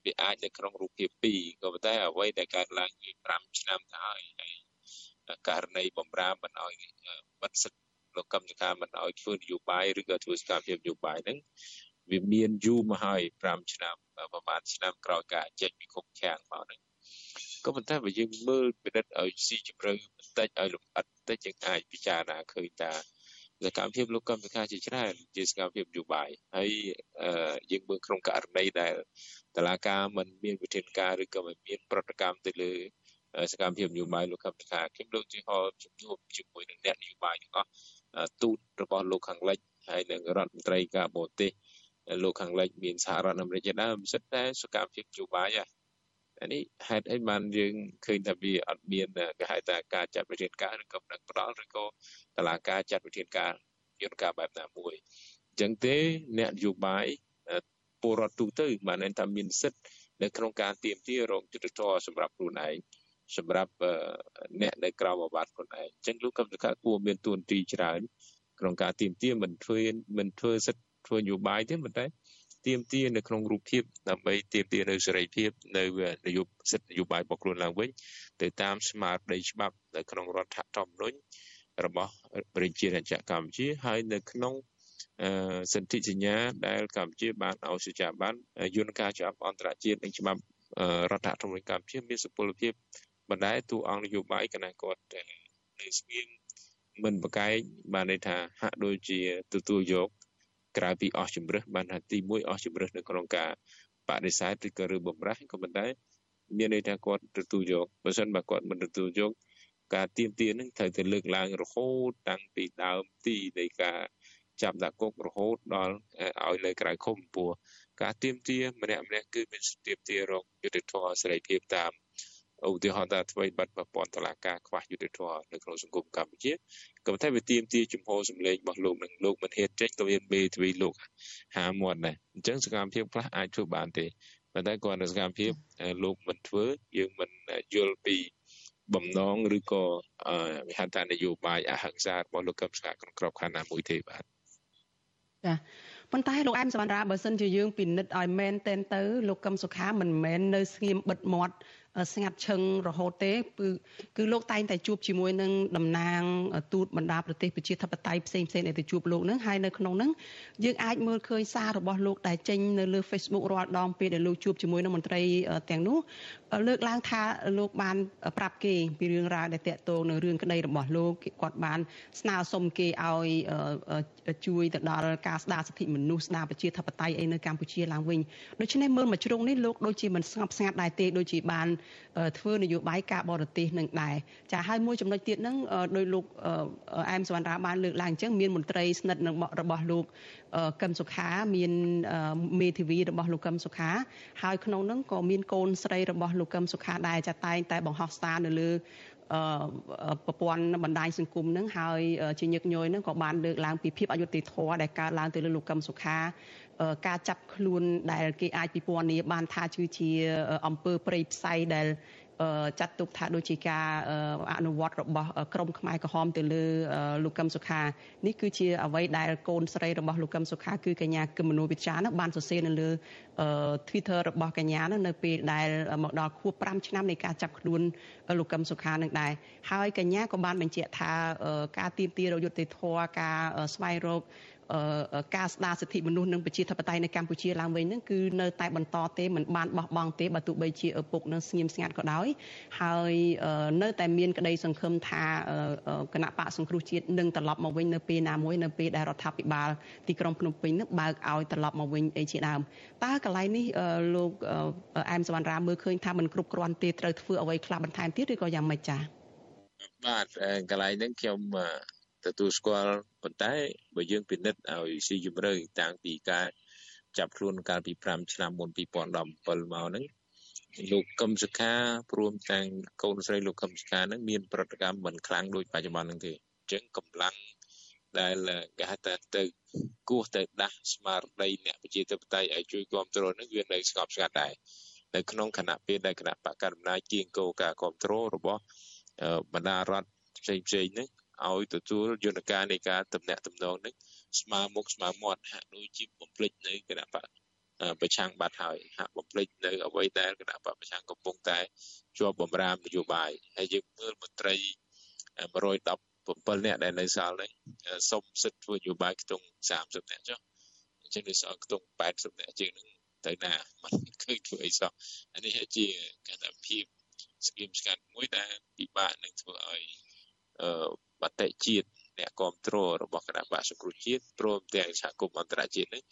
វាអាចនៅក្នុងរូបភាពពីរក៏ប៉ុន្តែអ្វីដែលកើតឡើងវា5ឆ្នាំទៅហើយហើយករណីបំរាមមិនឲ្យបិទសិទ្ធិលោកកម្មការមិនឲ្យធ្វើនយោបាយឬក៏ធ្វើសកម្មភាពនយោបាយហ្នឹងវាមានយូរមកហើយ5ឆ្នាំប្រហែលឆ្នាំក្រោយការចេញពីគុកខាំងមកហ្នឹងក៏ប៉ុន្តែបើយើងមើលពិនិត្យឲ្យស៊ីជម្រៅបន្តិចឲ្យលម្អិតបន្តិចយើងអាចពិចារណាឃើញថា សកម្មភាពលោកកម្មការជាច្រើនជាសកម្មភាពនយោបាយហើយយើងមើលក្នុងករណីដែលតឡាការមិនមានវិធានការឬក៏មិនមានប្រតិកម្មទៅលើសកម្មភាពនយោបាយលោកកម្មការខ្ញុំដូចជាហោជំនួបជាមួយនឹងអ្នកនយោបាយទាំងអស់ទូតរបស់លោកខាងលិចហើយនឹងរដ្ឋមន្ត្រីការបរទេសលោកខាងលិចមានសហរដ្ឋអាមេរិកជាដើមសិតតែសកម្មភាពនយោបាយហ่ะ អានេះហេតុអីបានយើងឃើញថាវាអត់មានគេហៅថាការចាត់វិធានការឬក៏ផ្ដឹងផ្ដល់ឬក៏តឡាការចាត់វិធានការយន្តការបែបណាមួយអញ្ចឹងទេអ្នកនយោបាយពលរដ្ឋទូទៅបានថាមានសិទ្ធិនៅក្នុងការទៀមទារោគយុទ្ធធរសម្រាប់ខ្លួនឯងសម្រាប់អ្នកនៅក្រៅអាវ៉ាត់ខ្លួនឯងអញ្ចឹងលោកកម្មសខាគួរមានទួនាទីច្រើនក្នុងការទៀមទាមិនធ្វើមិនធ្វើសិទ្ធិធ្វើនយោបាយទេប៉ុន្តែ ទៀមទានៅក្នុងរូបភាពដើម្បីទៀមទានៅសេរីភាពនៅនយោបាយសិទ្ធិនយោបាយរបស់ខ្លួនឡើងវិញទៅតាមស្មារតីច្បាប់នៅក្នុងរដ្ឋធម្មនុញ្ញរបស់ប្រជារាជាកម្ពុជាហើយនៅក្នុងសន្ធិសញ្ញាដែលកម្ពុជាបានឲ្យសេចក្ដីបានយន្តការច្បាប់អន្តរជាតិនិងច្បាប់រដ្ឋធម្មនុញ្ញកម្ពុជាមានសុពលភាពបណ្ដែតួអង្គនយោបាយគណៈគាត់នៅស្ងៀមមិនប្រកែកបានន័យថាហាក់ដូចជាទទួលយក ក្រៅពីអស់ជំរឹះបានថាទី1អស់ជំរឹះនៅក្នុងការបដិសេធឬក៏ឬបំរាស់ក៏ប៉ុន្តែមានន័យថាគាត់ទទួលយកបើមិនបើគាត់មិនទទួលយកការទៀមទានឹងត្រូវតែលើកឡើងរហូតតាំងពីដើមទីនៃការចាប់ដាក់គុករហូតដល់ឲ្យនៅក្រៅឃុំពោះការទៀមទាម្នាក់ម្នាក់គឺមានទៀមទារកយុទ្ធធម៌សេរីភាពតាម ឧទាហរណ៍ថាអ្វីបាត់ប្រព័ន្ធតឡាការខ្វះយុទ្ធធម៌នៅក្នុងសង្គមកម្ពុជាក៏តែវាទៀមទាជំហរសម្លេងរបស់លោកនឹងលោកមិនហ៊ានចេញក៏វាមេទ្វីលោកហាមាត់ដែរអញ្ចឹងសកម្មភាពខ្លះអាចធ្វើបានទេប៉ុន្តែគាត់នៅសកម្មភាពលោកមិនធ្វើយើងមិនយល់ពីបំណងឬក៏វិហត្ថនយោបាយអហិង្សារបស់លោកកឹមសុខាក្នុងក្របខ័ណ្ឌណាមួយទេបាទចាប៉ុន្តែលោកអែមសវណ្ណរាបើសិនជាយើងពិនិត្យឲ្យមែនតែនទៅលោកកឹមសុខាមិនមែននៅស្ងៀមបិទមាត់ ស្ងាត់ឈឹងរហូតទេគឺគឺលោកតែងតែជួបជាមួយនឹងតំណាងទូតបណ្ដាប្រទេសប្រជាធិបតេយ្យផ្សេងផ្សេងដែលទៅជួបលោកនឹងហើយនៅក្នុងនឹងយើងអាចមើលឃើញសាររបស់លោកដែលចេញនៅលើ Facebook រាល់ដងពេលដែលលោកជួបជាមួយនឹងមន្ត្រីទាំងនោះលើកឡើងថាលោកបាន ប្រាប់គេពីរឿងរ៉ាវដែលតាក់ទងនឹងរឿងក្តីរបស់លោកគាត់បាន ស្នើសុំគេឲ្យជួយទៅដល់ការស្ដារសិទ្ធិមនុស្សស្ដារប្រជាធិបតេយ្យអីនៅកម្ពុជាឡើងវិញដូច្នេះមើលមកជ្រុងនេះលោកដូចជាមិនស្ងប់ស្ងាត់ដែរទេដូចជាបានធ្វើនយោបាយការបរទេសនឹងដែរចាហើយមួយចំណុចទៀតហ្នឹងដោយលោកអែមសវណ្ណរាបានលើកឡើងអញ្ចឹងមានមន្ត្រីស្និទ្ធនឹងរបស់លោកកឹមសុខាមានមេធាវីរបស់លោកកឹមសុខាហើយក្នុងនោះក៏មានកូនស្រីរបស់លោកកឹមសុខាដែរចាតែងតែបង្ហោះសារនៅលើប្រព័ន្ធបណ្ដាញសង្គមនឹងហើយជាញឹកញយនឹងក៏បានលើកឡើងពីភាពអយុត្តិធម៌ដែលកើតឡើងទៅលើលោកកឹមសុខា ការចាប់ខ្លួនដែលគេអាចពិពណ៌នាបានថាគឺជាអង្គើព្រៃផ្សៃដែលចាត់ទុកថាដូចជាការអនុវត្តរបស់ក្រមខ្មែរក្រហមទៅលើលោកកឹមសុខានេះគឺជាអ្វីដែលកូនស្រីរបស់លោកកឹមសុខាគឺកញ្ញាគឹមមនោវិជ្ជានោះបានសរសេរនៅលើ Twitter របស់កញ្ញានោះនៅពេលដែលមកដល់ខួប5ឆ្នាំនៃការចាប់ខ្លួនលោកកឹមសុខានឹងដែរហើយកញ្ញាក៏បានបញ្ជាក់ថាការទៀមទារយុទ្ធធរការស្វែងរក ការស្ដារសិទ្ធិមនុស្សនិងប្រជាធិបតេយ្យនៅកម្ពុជាឡើងវិញហ្នឹងគឺនៅតែបន្តទេមិនបានបោះបង់ទេបើទោះបីជាឪពុកនឹងស្ងៀមស្ងាត់ក៏ដោយហើយនៅតែមានក្តីសង្ឃឹមថាគណៈបកសង្គ្រោះជាតិនឹងត្រឡប់មកវិញនៅពេលណាមួយនៅពេលដែលរដ្ឋាភិបាលទីក្រុងភ្នំពេញនឹងបើកឲ្យត្រឡប់មកវិញអីជាដើមតើកន្លែងនេះលោកអែមសវណ្ណរាមើលឃើញថាมันគ្រប់គ្រាន់ទេត្រូវធ្វើអ្វីខ្លះបន្ថែមទៀតឬក៏យ៉ាងម៉េចចា៎បាទកន្លែងហ្នឹងខ្ញុំ ទទួលស្គាល់ប៉ុន្តែបើយើងពិនិត្យឲ្យស៊ីជម្រៅតាំងពីការចាប់ខ្លួនកាលពី5ឆ្នាំមុន2017មកហ្នឹងលោកកឹមសុខាព្រមទាំងកូនស្រីលោកកឹមសុខាហ្នឹងមានប្រតិកម្មមិនខ្លាំងដូចបច្ចុប្បន្នហ្នឹងទេអញ្ចឹងកម្លាំងដែលគេហៅថាទៅគោះទៅដាស់ស្មារតីអ្នកប្រជាធិបតេយ្យឲ្យជួយគ្រប់គ្រងនឹងវានៅស្ងប់ស្ងាត់ដែរនៅក្នុងគណៈពេលដែលគណៈបកកណ្ដាលគៀងគោការគ្រប់គ្រងរបស់បណ្ដារដ្ឋផ្សេងផ្សេងហ្នឹង ឲ្យទទួលយន្តការនៃការតំណាក់តំណងនេះស្មើមុខស្មើមាត់ហាក់ដូចជាបំភ្លេចនៅគណៈបកប្រឆាំងបាត់ហើយហាក់បំភ្លេចនៅអ្វីដែលគណៈបកប្រឆាំងកំពុងតែជាប់បំរាមនយោបាយហើយយើងមើលមន្ត្រី117នាក់ដែលនៅសល់នេះសុំសិទ្ធិធ្វើនយោបាយខ្ទង់30នាក់ចុះអញ្ចឹងនៅសល់ខ្ទង់80នាក់ជាងនឹងទៅណាมันឃើញធ្វើអីសោះអានេះជាកថាភាពស្គីមស្កាត់មួយដែលពិបាកនឹងធ្វើឲ្យ អឺបតិជាតិអ្នកគ្រប់គ្រងរបស់គណៈបកសង្គ្រោះជាតិព្រមទាំងសហគមន៍អន្តរជាតិនេះ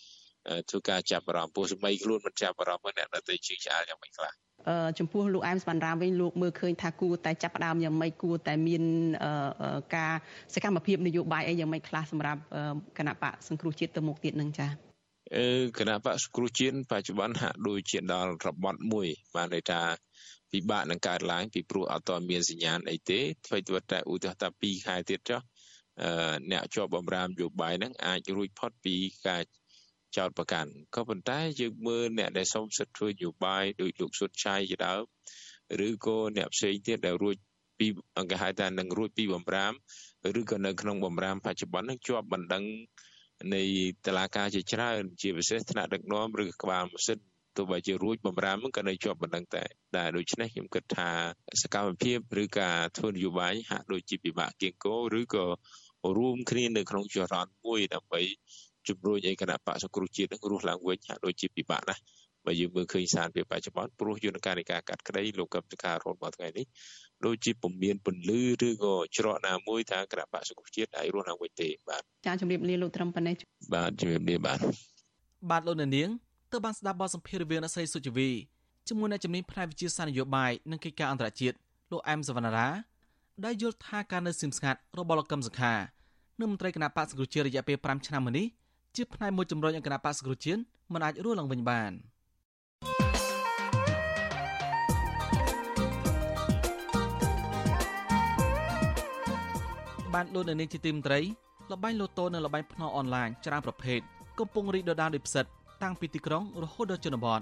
ធ្វើការចាប់អារម្មណ៍ពោះសម័យខ្លួនមិនចាប់អារម្មណ៍អ្នកដទៃជឿឆ្អាលយ៉ាងម៉េចខ្លះអឺចំពោះលោកអែមសវណ្ណរាមវិញលោកមើលឃើញថាគួរតែចាប់ផ្ដើមយ៉ាងម៉េចគួរតែមានការសកម្មភាពនយោបាយអីយ៉ាងម៉េចខ្លះសម្រាប់គណៈបកសង្គ្រោះជាតិទៅមុខទៀតនឹងចា៎អឺគណៈបកសង្គ្រោះជាតិបច្ចុប្បន្នហាក់ដូចជាដល់របត់មួយបានន័យថា ពិបាកនឹងកើតឡើងពីព្រោះអត់តមានសញ្ញាណអីទេអ្វីទៅតែឧទាហរណ៍ថា2ខែទៀតចុះអឺអ្នកជាប់បំរាមយោបាយហ្នឹងអាចរួចផុតពីការចោតប្រកាន់ក៏ប៉ុន្តែយើងមើលអ្នកដែលសុំសិទ្ធិធ្វើនយោបាយដោយលោកសុតឆៃជាដើមឬក៏អ្នកផ្សេងទៀតដែលរួចពីអង្គហៅថានឹងរួចពីបំរាមឬក៏នៅក្នុងបំរាមបច្ចុប្បន្ននឹងជាប់បណ្ដឹងនៃតឡាការជាច្រើនជាពិសេសថ្នាក់ដឹកនាំឬក្បាលម៉ាស៊ីន ទោះបីជារួចបំរាមក៏នៅជាប់បណ្ដឹងតែតែដូច្នេះខ្ញុំគិតថាសកម្មភាពឬការធ្វើនយោបាយហាក់ដូចជាពិបាកគៀងគោឬក៏រួមគ្នានៅក្នុងចរន្តមួយដើម្បីជំរុញឲ្យគណៈបកសង្គ្រោះជាតិនឹងរស់ឡើងវិញហាក់ដូចជាពិបាកណាស់បើយើងមើលឃើញសារពីបច្ចុប្បន្នព្រោះយន្តការនៃការកាត់ក្តីលោកកឹមសុខារហូតមកថ្ងៃនេះដូចជាពុំមានពន្លឺឬក៏ច្រកណាមួយថាគណៈបកសង្គ្រោះជាតិអាចរស់ឡើងវិញទេបាទចាជំរាបលាលោកត្រឹមប៉ុណ្ណេះបាទជំរាបលាបាទបាទលោកនាង ទើបបានស្ដាប់បទសម្ភាសន៍រវាងអ្នកស្រីសុជីវីជាមួយអ្នកជំនាញផ្នែកវិទ្យាសាស្ត្រនយោបាយនិងកិច្ចការអន្តរជាតិលោកអែមសវណ្ណារាដែលយល់ថាការនៅសៀមស្ងាត់របស់លោកកឹមសុខានិងមន្ត្រីគណៈបកសង្គ្រោះជាតិរយៈពេល5ឆ្នាំមកនេះជាផ្នែកមួយជំរុញឲ្យគណៈបកសង្គ្រោះជាតិមិនអាចរស់ឡើងវិញបានបានលោកនៅនាងជាទីមន្ត្រីលបែងលូតូនិងលបែងភ្នំអនឡាញច្រើនប្រភេទកំពុងរីកដុះដាលដោយផ្សិត តាំងពីទីក្រុងរហូតដល់ជនបទ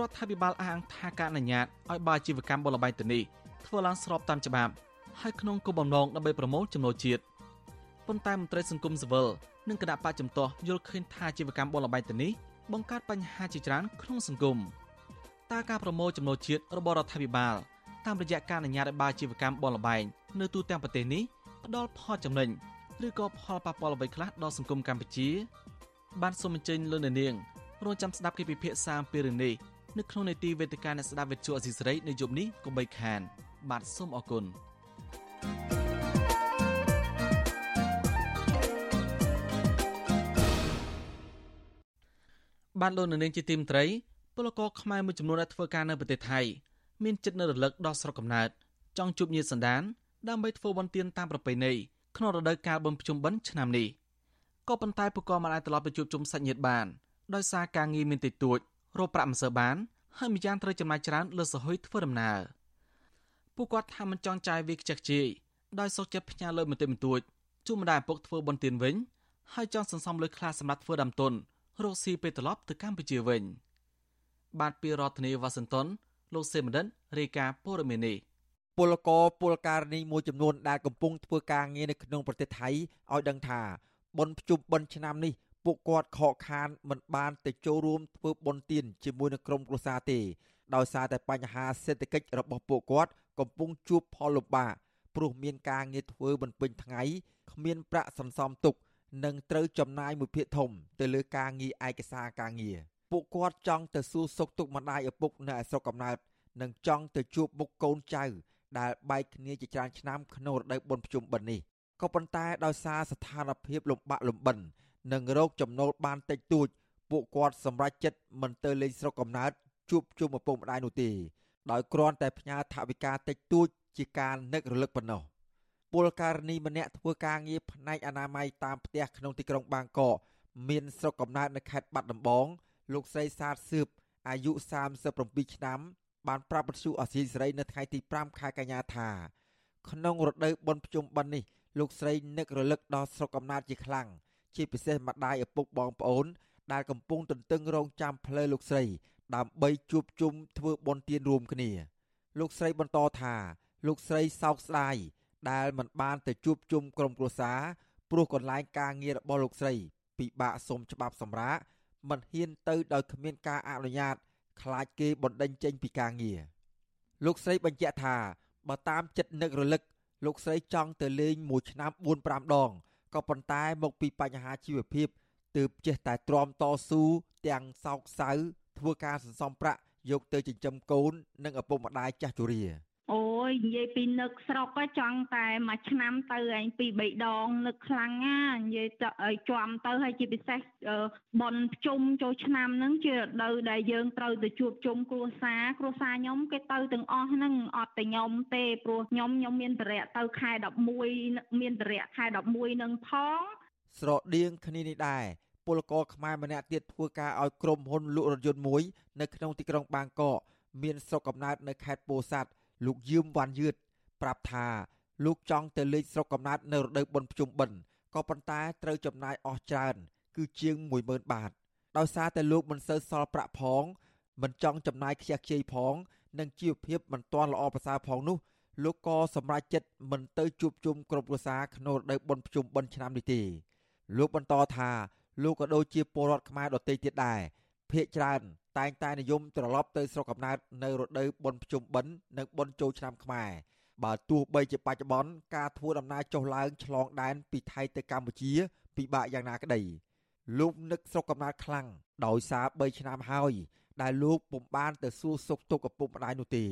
រដ្ឋាភិបាលអះអាងថាការអនុញ្ញាតឲ្យបើអាជីវកម្មបលបែងទៅនេះធ្វើឡើងស្របតាមច្បាប់ហើយក្នុងគោលបំណងដើម្បីប្រមូលចំណូលជាតិប៉ុន្តែមន្ត្រីសង្គមស៊ីវិលនិងគណៈបកចំទាស់យល់ឃើញថាអាជីវកម្មបលបែងទៅនេះបង្កើតបញ្ហាជាច្រើនក្នុងសង្គមតើការប្រមូលចំណូលជាតិរបស់រដ្ឋាភិបាលតាមរយៈការអនុញ្ញាតឲ្យបើអាជីវកម្មបលបែងនៅទូទាំងប្រទេសនេះផ្ដល់ផលចំណេញឬក៏ផលប៉ះពាល់អ្វីខ្លះដល់សង្គមកម្ពុជា បានសូមអញ្ជើញលោកនាង រងចាំស្ដាប់កិច្ចពិភាក្សាអំពីរឿងនេះនៅក្នុងនេតិវេទិកាអ្នកស្ដាប់វិទ្យុអសីសេរីនៅយប់នេះកុំបីខាន បាទសូមអរគុណបានលោកនាងជាទីមត្រីពលករខ្មែរមួយចំនួនដែលធ្វើការនៅប្រទេសថៃមានចិត្តនៅរលឹកដល់ស្រុកកំណើតចង់ជួបញាតិសន្តានដើម្បីធ្វើបុណ្យទានតាមប្រពៃណីក្នុងរដូវកាលបុណ្យភ្ជុំបិណ្ឌឆ្នាំនេះក៏ប៉ុន្តែពួកគាត់មិនអាចត្រឡប់ទៅជួបជុំសាច់ញាតិបាន ដោយសារការងារមានតិចតួចរកប្រាក់មិនសូវបាន ហើយម្យ៉ាងត្រូវចំណាយច្រើនលើសហុយធ្វើដំណើរពួកគាត់ថាមិនចង់ចាយវាខ្ជិះខ្ជាយដោយសុខចិត្តផ្ញើលុយបន្តិចបន្តួចជូនម្ដាយឪពុកធ្វើបុណ្យទានវិញហើយចង់សន្សំលុយខ្លះសម្រាប់ធ្វើដើមទុនរកស៊ីពេលត្រឡប់ទៅកម្ពុជាវិញ បាទពីរដ្ឋធានីវ៉ាស៊ីនតោនលោកសេមដិនរាយការណ៍ព័ត៌មាននេះពលករពលករនីមួយចំនួនដែលកំពុងធ្វើការងារនៅក្នុងប្រទេសថៃឲ្យដឹងថាបុណ្យភ្ជុំបិណ្ឌឆ្នាំនេះ ពួកគាត់ខកខានមិនបានទៅចូលរួមធ្វើបុណ្យទានជាមួយនឹងក្រុមគ្រួសារទេដោយសារតែបញ្ហាសេដ្ឋកិច្ចរបស់ពួកគាត់កំពុងជួបផលលំបាកព្រោះមានការងារធ្វើមិនពេញថ្ងៃគ្មានប្រាក់សន្សំទុកនឹងត្រូវចំណាយមួយភាគធំ ទៅលើការងារឯកសារការងារពួកគាត់ចង់ទៅសួរសុខទុក្ខម្ដាយឪពុកនៅឯស្រុកកំណើតនិងចង់ទៅជួបមុខកូនចៅ ដែលបែកគ្នាជាច្រើនឆ្នាំក្នុងរដូវបុណ្យភ្ជុំបិណ្ឌនេះក៏ប៉ុន្តែដោយសារស្ថានភាពលំបាកលំបិន និងរោគចំណូលបានតិចតួចពួកគាត់សម្រេចចិត្តមិនទៅលេងស្រុកកំណើតជួបជុំឪពុកម្ដាយនោះទេដោយគ្រាន់តែផ្ញើថវិកាតិចតួចជាការនឹករលឹកប៉ុណ្ណោះពលករណីម្នាក់ធ្វើការងារផ្នែកអនាម័យតាមផ្ទះក្នុងទីក្រុងបាងកកមានស្រុកកំណើតនៅខេត្តបាត់ដំបង លោកស្រីសាទសឿបអាយុ37ឆ្នាំបានប្រាប់បទសុអសីសេរីនៅថ្ងៃទី5ខែកញ្ញាថាក្នុងរដូវបុណ្យភ្ជុំបិណ្ឌនេះលោកស្រីនឹករលឹកដល់ស្រុកកំណើតជាខ្លាំង ជាពិសេសម្ដាយឪពុកបងប្អូន ដែលកំពុងទន្ទឹងរង់ចាំផ្លូវលោកស្រី ដើម្បីជួបជុំធ្វើបុណ្យទានរួមគ្នា លោកស្រីបន្តថាលោកស្រីសោកស្ដាយដែលមិនបានទៅជួបជុំក្រុមគ្រួសារព្រោះកន្លែងការងាររបស់លោកស្រី ពិបាកសុំច្បាប់សម្រាប់មិនហ៊ានទៅដោយគ្មានការអនុញ្ញាតខ្លាចគេបណ្ដេញចេញពីការងារលោកស្រីបញ្ជាក់ថាបើតាមចិត្តនឹករលឹកលោកស្រីចង់ទៅលេងមួយឆ្នាំ4 5ដង ក៏ប៉ុន្តែមកពីបញ្ហាជីវភាពទើបចេះតែទ្រាំតស៊ូទាំងសោកសៅធ្វើការសន្សំប្រាក់យកទៅចិញ្ចឹមកូន និងឪពុកម្ដាយចាស់ជរា អូយនិយាយពីនឹកស្រុកចង់តែមួយឆ្នាំទៅឯងពីរបីដងនឹកខ្លាំងណានិយាយទៅឲ្យជាប់ទៅហើយជាពិសេសបនភ្ជុំចូលឆ្នាំហ្នឹងជារដូវដែលយើងត្រូវទៅជួបជុំគ្រួសារគ្រួសារខ្ញុំគេទៅទាំងអស់ហ្នឹងអត់តែខ្ញុំទេព្រោះខ្ញុំខ្ញុំមានបរិយទៅខែ11មានបរិយខែ11នឹងផងស្រដៀងគ្នានេះដែរពលករខ្មែរម្នាក់ទៀតធ្វើការឲ្យក្រុមហ៊ុនលក់រថយន្តមួយ នៅក្នុងទីក្រុងបាងកកមានស្រុកកំណើតនៅខេត្តពោធិ៍សាត់ លោកយឿមវ៉ាន់យឿតប្រាប់ថាលោកចង់ទៅលេងស្រុកកំណើតនៅរដូវបុណ្យភ្ជុំបិណ្ឌក៏ប៉ុន្តែត្រូវចំណាយអស់ច្រើន គឺជាង10000បាតដោយសារតែលោកមិនសូវសល់ប្រាក់ផង មិនចង់ចំណាយខ្ជះខ្ជាយផង និងជីវភាពមិនទាន់ល្អប្រសើរផងនោះលោកក៏សម្រេចចិត្តមិនទៅជួបជុំក្រុមគ្រួសារក្នុងរដូវបុណ្យភ្ជុំបិណ្ឌឆ្នាំនេះទេលោកបន្តថាលោកក៏ដូចជាពលរដ្ឋខ្មែរដទៃទៀតដែរ ភ ieck ច្រើនតែងតែនិយមត្រឡប់ទៅស្រុកកំណើតនៅរដូវបុណ្យភ្ជុំបិណ្ឌនិងបុណ្យចូលឆ្នាំខ្មែរបើទោះបីជាបច្ចុប្បន្នការធ្វើដំណើរចុះឡើងឆ្លងដែនពីថៃទៅកម្ពុជាពិបាកយ៉ាងណាក្តីលោកនឹកស្រុកកំណើតខ្លាំងដោយសារ3ឆ្នាំហើយដែលលោកពុំបានទៅសួរសុខទុក្ខឪពុកម្ដាយនោះទេ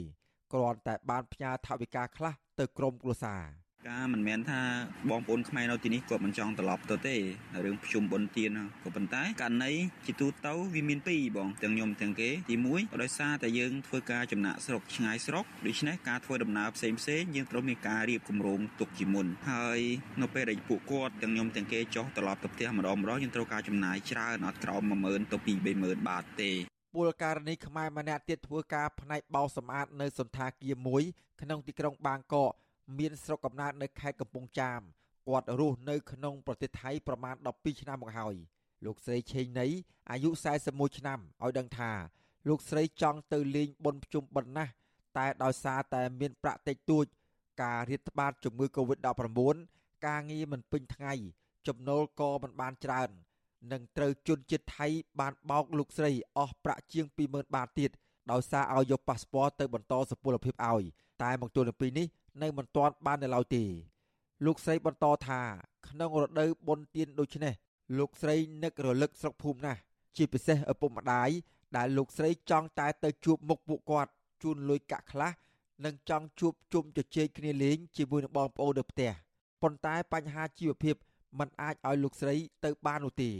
គ្រាន់តែបានផ្ញើថវិកាខ្លះទៅក្រុមគ្រួសារ ការមិនមែនថាបងប្អូនខ្មែរនៅទីនេះគាត់មិនចង់ត្រឡប់ទៅទេរឿងប្រជុំបុណ្យទានក៏ប៉ុន្តែករណីជាទូទៅវាមានពីរបងទាំងខ្ញុំទាំងគេទី1ក៏ដោយសារតែយើងធ្វើការចំណាក់ស្រុកឆ្ងាយស្រុកដូច្នេះការធ្វើដំណើរផ្សេងផ្សេងយើងត្រូវមានការរៀបគម្រោងទុកជាមុនហើយនៅពេលដែលពួកគាត់ទាំងខ្ញុំទាំងគេចុះត្រឡប់ទៅផ្ទះម្ដងម្ដងយើងត្រូវការចំណាយច្រើនអត់ក្រោម10000ទៅ2 30000បាតទេពលករនីខ្មែរម្នាក់ទៀតធ្វើការផ្នែកបោសសម្អាតនៅសន្តាគារមួយក្នុងទីក្រុងបាងកក មានស្រុកកំណើតនៅខេត្តកំពង់ចាមគាត់រស់នៅក្នុងប្រទេសថៃប្រមាណ12ឆ្នាំមកហើយលោកស្រីឆេងណីអាយុ41ឆ្នាំឲ្យដឹងថា លោកស្រីចង់ទៅលេងបុណ្យភ្ជុំបិណ្ឌណាស់តែដោយសារតែមានប្រាក់តិចតួច ការរាតត្បាតជំងឺ Covid-19 ការងារមិនពេញថ្ងៃចំណូលក៏មិនបានច្រើននឹងត្រូវជន់ជាតិថៃបានបោកលោកស្រីអស់ប្រាក់ជាង20000បាតទៀតដោយសារឲ្យយកប៉ាសពតទៅបន្តសុពលភាពឲ្យតែមកទល់នឹងពេលនេះ នៅមិនទាន់បាននៅឡើយទេលោកស្រីបន្តថាក្នុងរដូវបុណ្យទានដូចនេះលោកស្រីនឹករលឹកស្រុកភូមិណាស់ជាពិសេសឪពុកម្ដាយដែលលោកស្រីចង់តែទៅជួបមុខពួកគាត់ជូនលុយកាក់ខ្លះនិងចង់ជួបជុំជជែកគ្នាលេងជាមួយនឹងបងប្អូននៅផ្ទះប៉ុន្តែបញ្ហាជីវភាពมันអាចឲ្យលោកស្រីទៅបាននោះទេ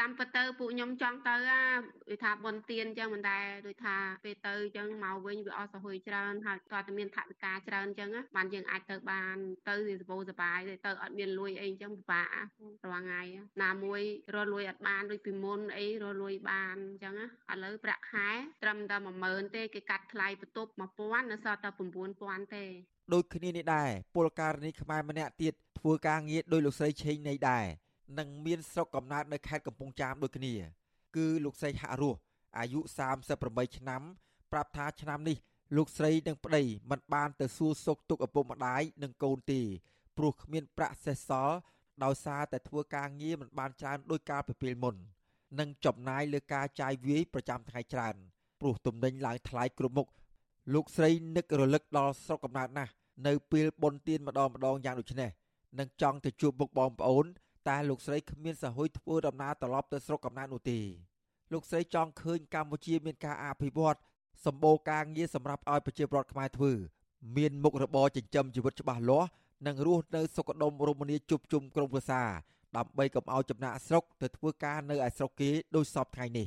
តាមពិតទៅពួកខ្ញុំចង់ទៅអាដូចថាបនទៀនអញ្ចឹងមិនដែរដូចថាពេលទៅអញ្ចឹងមកវិញវាអស់សហួយច្រើនហើយក៏តែមានថវិកាច្រើនអញ្ចឹងបានយើងអាចទៅបានទៅវាសបោសបាយទៅអត់មានលុយអីអញ្ចឹងពិបាករាល់ថ្ងៃណាមួយរលួយអត់បានដូចពីមុនអីរលួយបានអញ្ចឹងឥឡូវប្រាក់ខែត្រឹមតែ10000ទេគេកាត់ថ្លៃបន្ទប់1000នៅសល់តែ9000ទេដូចគ្នានេះដែរពលករនីខ្មែរម្នាក់ទៀតធ្វើការងារដោយលោកស្រីឆេងនៃដែរ និងមានស្រុកកំណើតនៅខេត្តកំពង់ចាមដូចគ្នា គឺលោកស្រីហាក់រស់អាយុ38ឆ្នាំ ប្រាប់ថាឆ្នាំនេះលោកស្រីនិងប្តីមិនបានទៅសួរសុខទុក្ខឪពុកម្ដាយនិងកូនទេព្រោះគ្មានប្រាក់សេសសល់ដោយសារតែធ្វើការងារមិនបានច្រើនដោយកាលពីពេលមុន និងចំណាយលើការចាយវាយប្រចាំថ្ងៃច្រើនព្រោះទំនិញឡើងថ្លៃគ្រប់មុខលោកស្រីនឹករលឹកដល់ស្រុកកំណើតណាស់នៅពេលបុណ្យទានម្ដងម្ដងយ៉ាងដូចនេះនិងចង់ទៅជួបមុខបងប្អូន តែលោកស្រីគ្មានសហួយធ្វើដំណើរត្រឡប់ទៅស្រុកកំណើតនោះទេលោកស្រីចង់ឃើញកម្ពុជាមានការអភិវឌ្ឍសម្បូរការងារសម្រាប់ឲ្យប្រជាពលរដ្ឋខ្មែរធ្វើ មានមុខរបរចិញ្ចឹមជីវិតច្បាស់លាស់និងរស់នៅសុខដុមរមនាជួបជុំក្រុមគ្រួសារដើម្បីកុំឲ្យចំណាក់ស្រុកទៅធ្វើការនៅឯស្រុកគេដោយសពថ្ងៃនេះ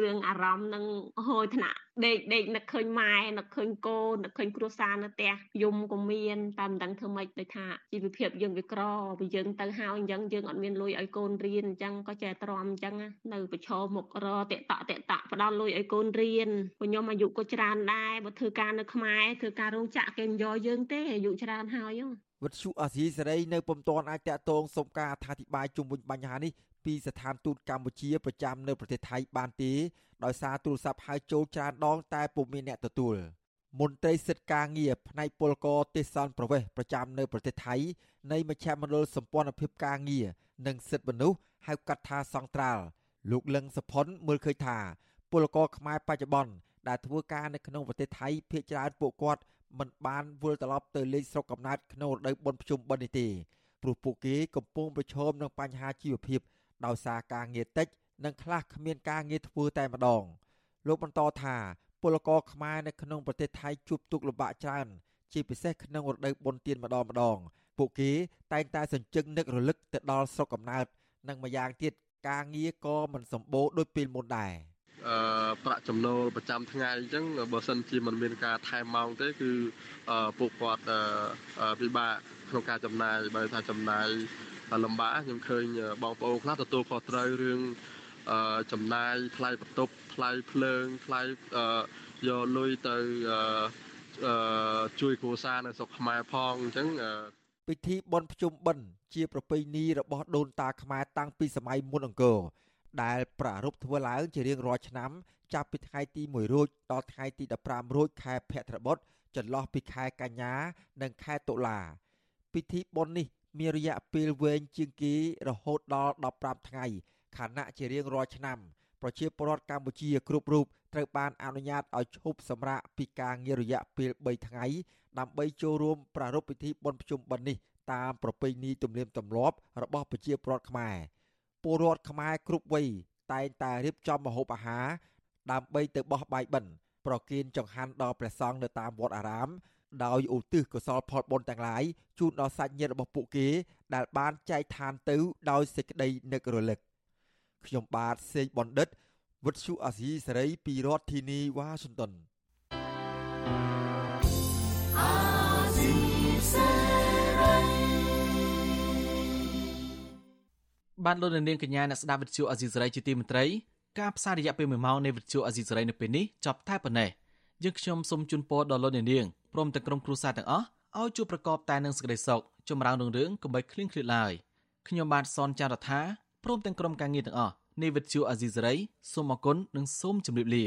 រឿងអារម្មណ៍នឹងហួយថ្នាក់ដេកដេកនឹកឃើញម៉ែនឹកឃើញកូននឹកឃើញគ្រួសារនៅផ្ទះយំក៏មានតែមិនដឹងធ្វើម៉េចដូចថាជីវភាពយើងវាក្រពីយើងទៅហើយអញ្ចឹងយើងអត់មានលុយឲ្យកូនរៀនអញ្ចឹងក៏ចេះទ្រាំអញ្ចឹងនៅប្រឈមមុខរតេតតេតផ្ដល់លុយឲ្យកូនរៀនពួកខ្ញុំអាយុក៏ច្រើនដែរបើធ្វើការនៅខ្មែរធ្វើការរោងចក្រគេមិនយកយើងទេអាយុច្រើនហើយវិទ្យុអាស៊ីសេរីនៅពុំទាន់អាចតាក់ទងសុំការអធិប្បាយជុំវិញបញ្ហានេះ ពីស្ថានទូតកម្ពុជាប្រចាំនៅប្រទេសថៃបានទេដោយសារទូរស័ព្ទហៅចូលច្រើនដងតែពុំមានអ្នកទទួលមន្ត្រីសិទ្ធិការងារផ្នែកពលករទេសន្តប្រវេសប្រចាំនៅប្រទេសថៃនៃមជ្ឈមណ្ឌលសម្ព័ន្ធភាពការងារនិងសិទ្ធិមនុស្សហៅកាត់ថាសង្ត្រាល់លោកលឹងសុផុនមើលឃើញថា ពលករខ្មែរបច្ចុប្បន្នដែលធ្វើការនៅក្នុងប្រទេសថៃភ ieck ច្រើនពួកគាត់មិនបានវិលត្រឡប់ទៅលេខស្រុកកំណើតក្នុងរដូវបុណ្យភ្ជុំបិណ្ឌនេះទេព្រោះពួកគេកំពុងប្រឈមនឹងបញ្ហាជីវភាព ដោយសារការងារតិចនិងខ្លះគ្មានការងារធ្វើតែម្ដង លោកបន្តថាពលករខ្មែរនៅក្នុងប្រទេសថៃជួបទុក្ខលំបាកច្រើន ជាពិសេសក្នុងរដូវបុណ្យទានម្ដងម្ដង ពួកគេតែងតែសញ្ជឹងនឹករលឹកទៅដល់ស្រុកកំណើត និងម្យ៉ាងទៀតការងារក៏មិនសម្បូរដូចពេលមុនដែរអឺប្រាក់ចំណូលប្រចាំថ្ងៃអញ្ចឹងបើសិនជាមិនមានការថែមម៉ោងទេគឺពួកគាត់ពិបាកក្នុងការចំណាយបើថាចំណាយ លំបាកខ្ញុំឃើញបងប្អូនខ្លះទទួលខុសត្រូវរឿងចំណាយថ្លៃបន្ទប់ថ្លៃភ្លើងថ្លៃយកលុយទៅជួយគ្រួសារនៅស្រុកខ្មែរផងអញ្ចឹងពិធីបុណ្យភ្ជុំបិណ្ឌជាប្រពៃណីរបស់ដូនតាខ្មែរតាំងពីសម័យមុនអង្គរដែលប្រារព្ធធ្វើឡើងជារៀងរាល់ឆ្នាំចាប់ពីថ្ងៃទី1រោចដល់ថ្ងៃទី15រោចខែភទ្របទចន្លោះពីខែកញ្ញា និងខែតុលា ពិធីបុណ្យនេះ មានរយៈពេលវែងជាងគេរហូតដល់15ថ្ងៃខណៈជារៀងរាល់ឆ្នាំប្រជាពលរដ្ឋកម្ពុជាគ្រប់រូបត្រូវបានអនុញ្ញាតឲ្យឈប់សម្រាកពីការងាររយៈពេល3ថ្ងៃ ដើម្បីចូលរួមប្រារព្ធពិធីបុណ្យភ្ជុំបិណ្ឌនេះតាមប្រពៃណីទំនៀមទម្លាប់របស់ប្រជាពលរដ្ឋខ្មែរពលរដ្ឋខ្មែរគ្រប់វ័យតែងតែរៀបចំម្ហូបអាហារដើម្បីទៅបោះបាយបិណ្ឌប្រគេនចង្ហាន់ដល់ព្រះសង្ឃនៅតាមវត្តអារាម ដោយឧទ្ទិសកុសលផលបុណ្យទាំងឡាយជូនដល់សាច់ញាតិរបស់ពួកគេ ដែលបានចែកឋានទៅដោយសេចក្តីនឹករលឹកខ្ញុំបាទសេកបណ្ឌិតវុទ្ធុអាស៊ីសេរីពីរដ្ឋធានីវ៉ាស៊ីនតោនបានលោកនាងកញ្ញាអ្នកស្ដាប់វិទ្យុអាស៊ីសេរីជាទីមេត្រីការផ្សាយរយៈពេល1ម៉ោងនៃវិទ្យុអាស៊ីសេរីនៅពេលនេះចប់តែប៉ុណ្ណេះ យើងខ្ញុំសូមជូនពរដល់លោកនាងព្រមទាំងក្រុមគ្រួសារទាំងអស់ឲ្យជួបប្រកបតែនឹងសេចក្តីសុខចម្រើនរុងរឿងកុំបីឃ្លៀងឃ្លាតឡើយខ្ញុំបាទសនចាររថាព្រមទាំងក្រុមការងារទាំងអស់នៃវិទ្យុអាស៊ីសេរីសូមអគុណនិងសូមជម្រាបលា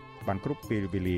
បានគ្រប់ពេលវេលា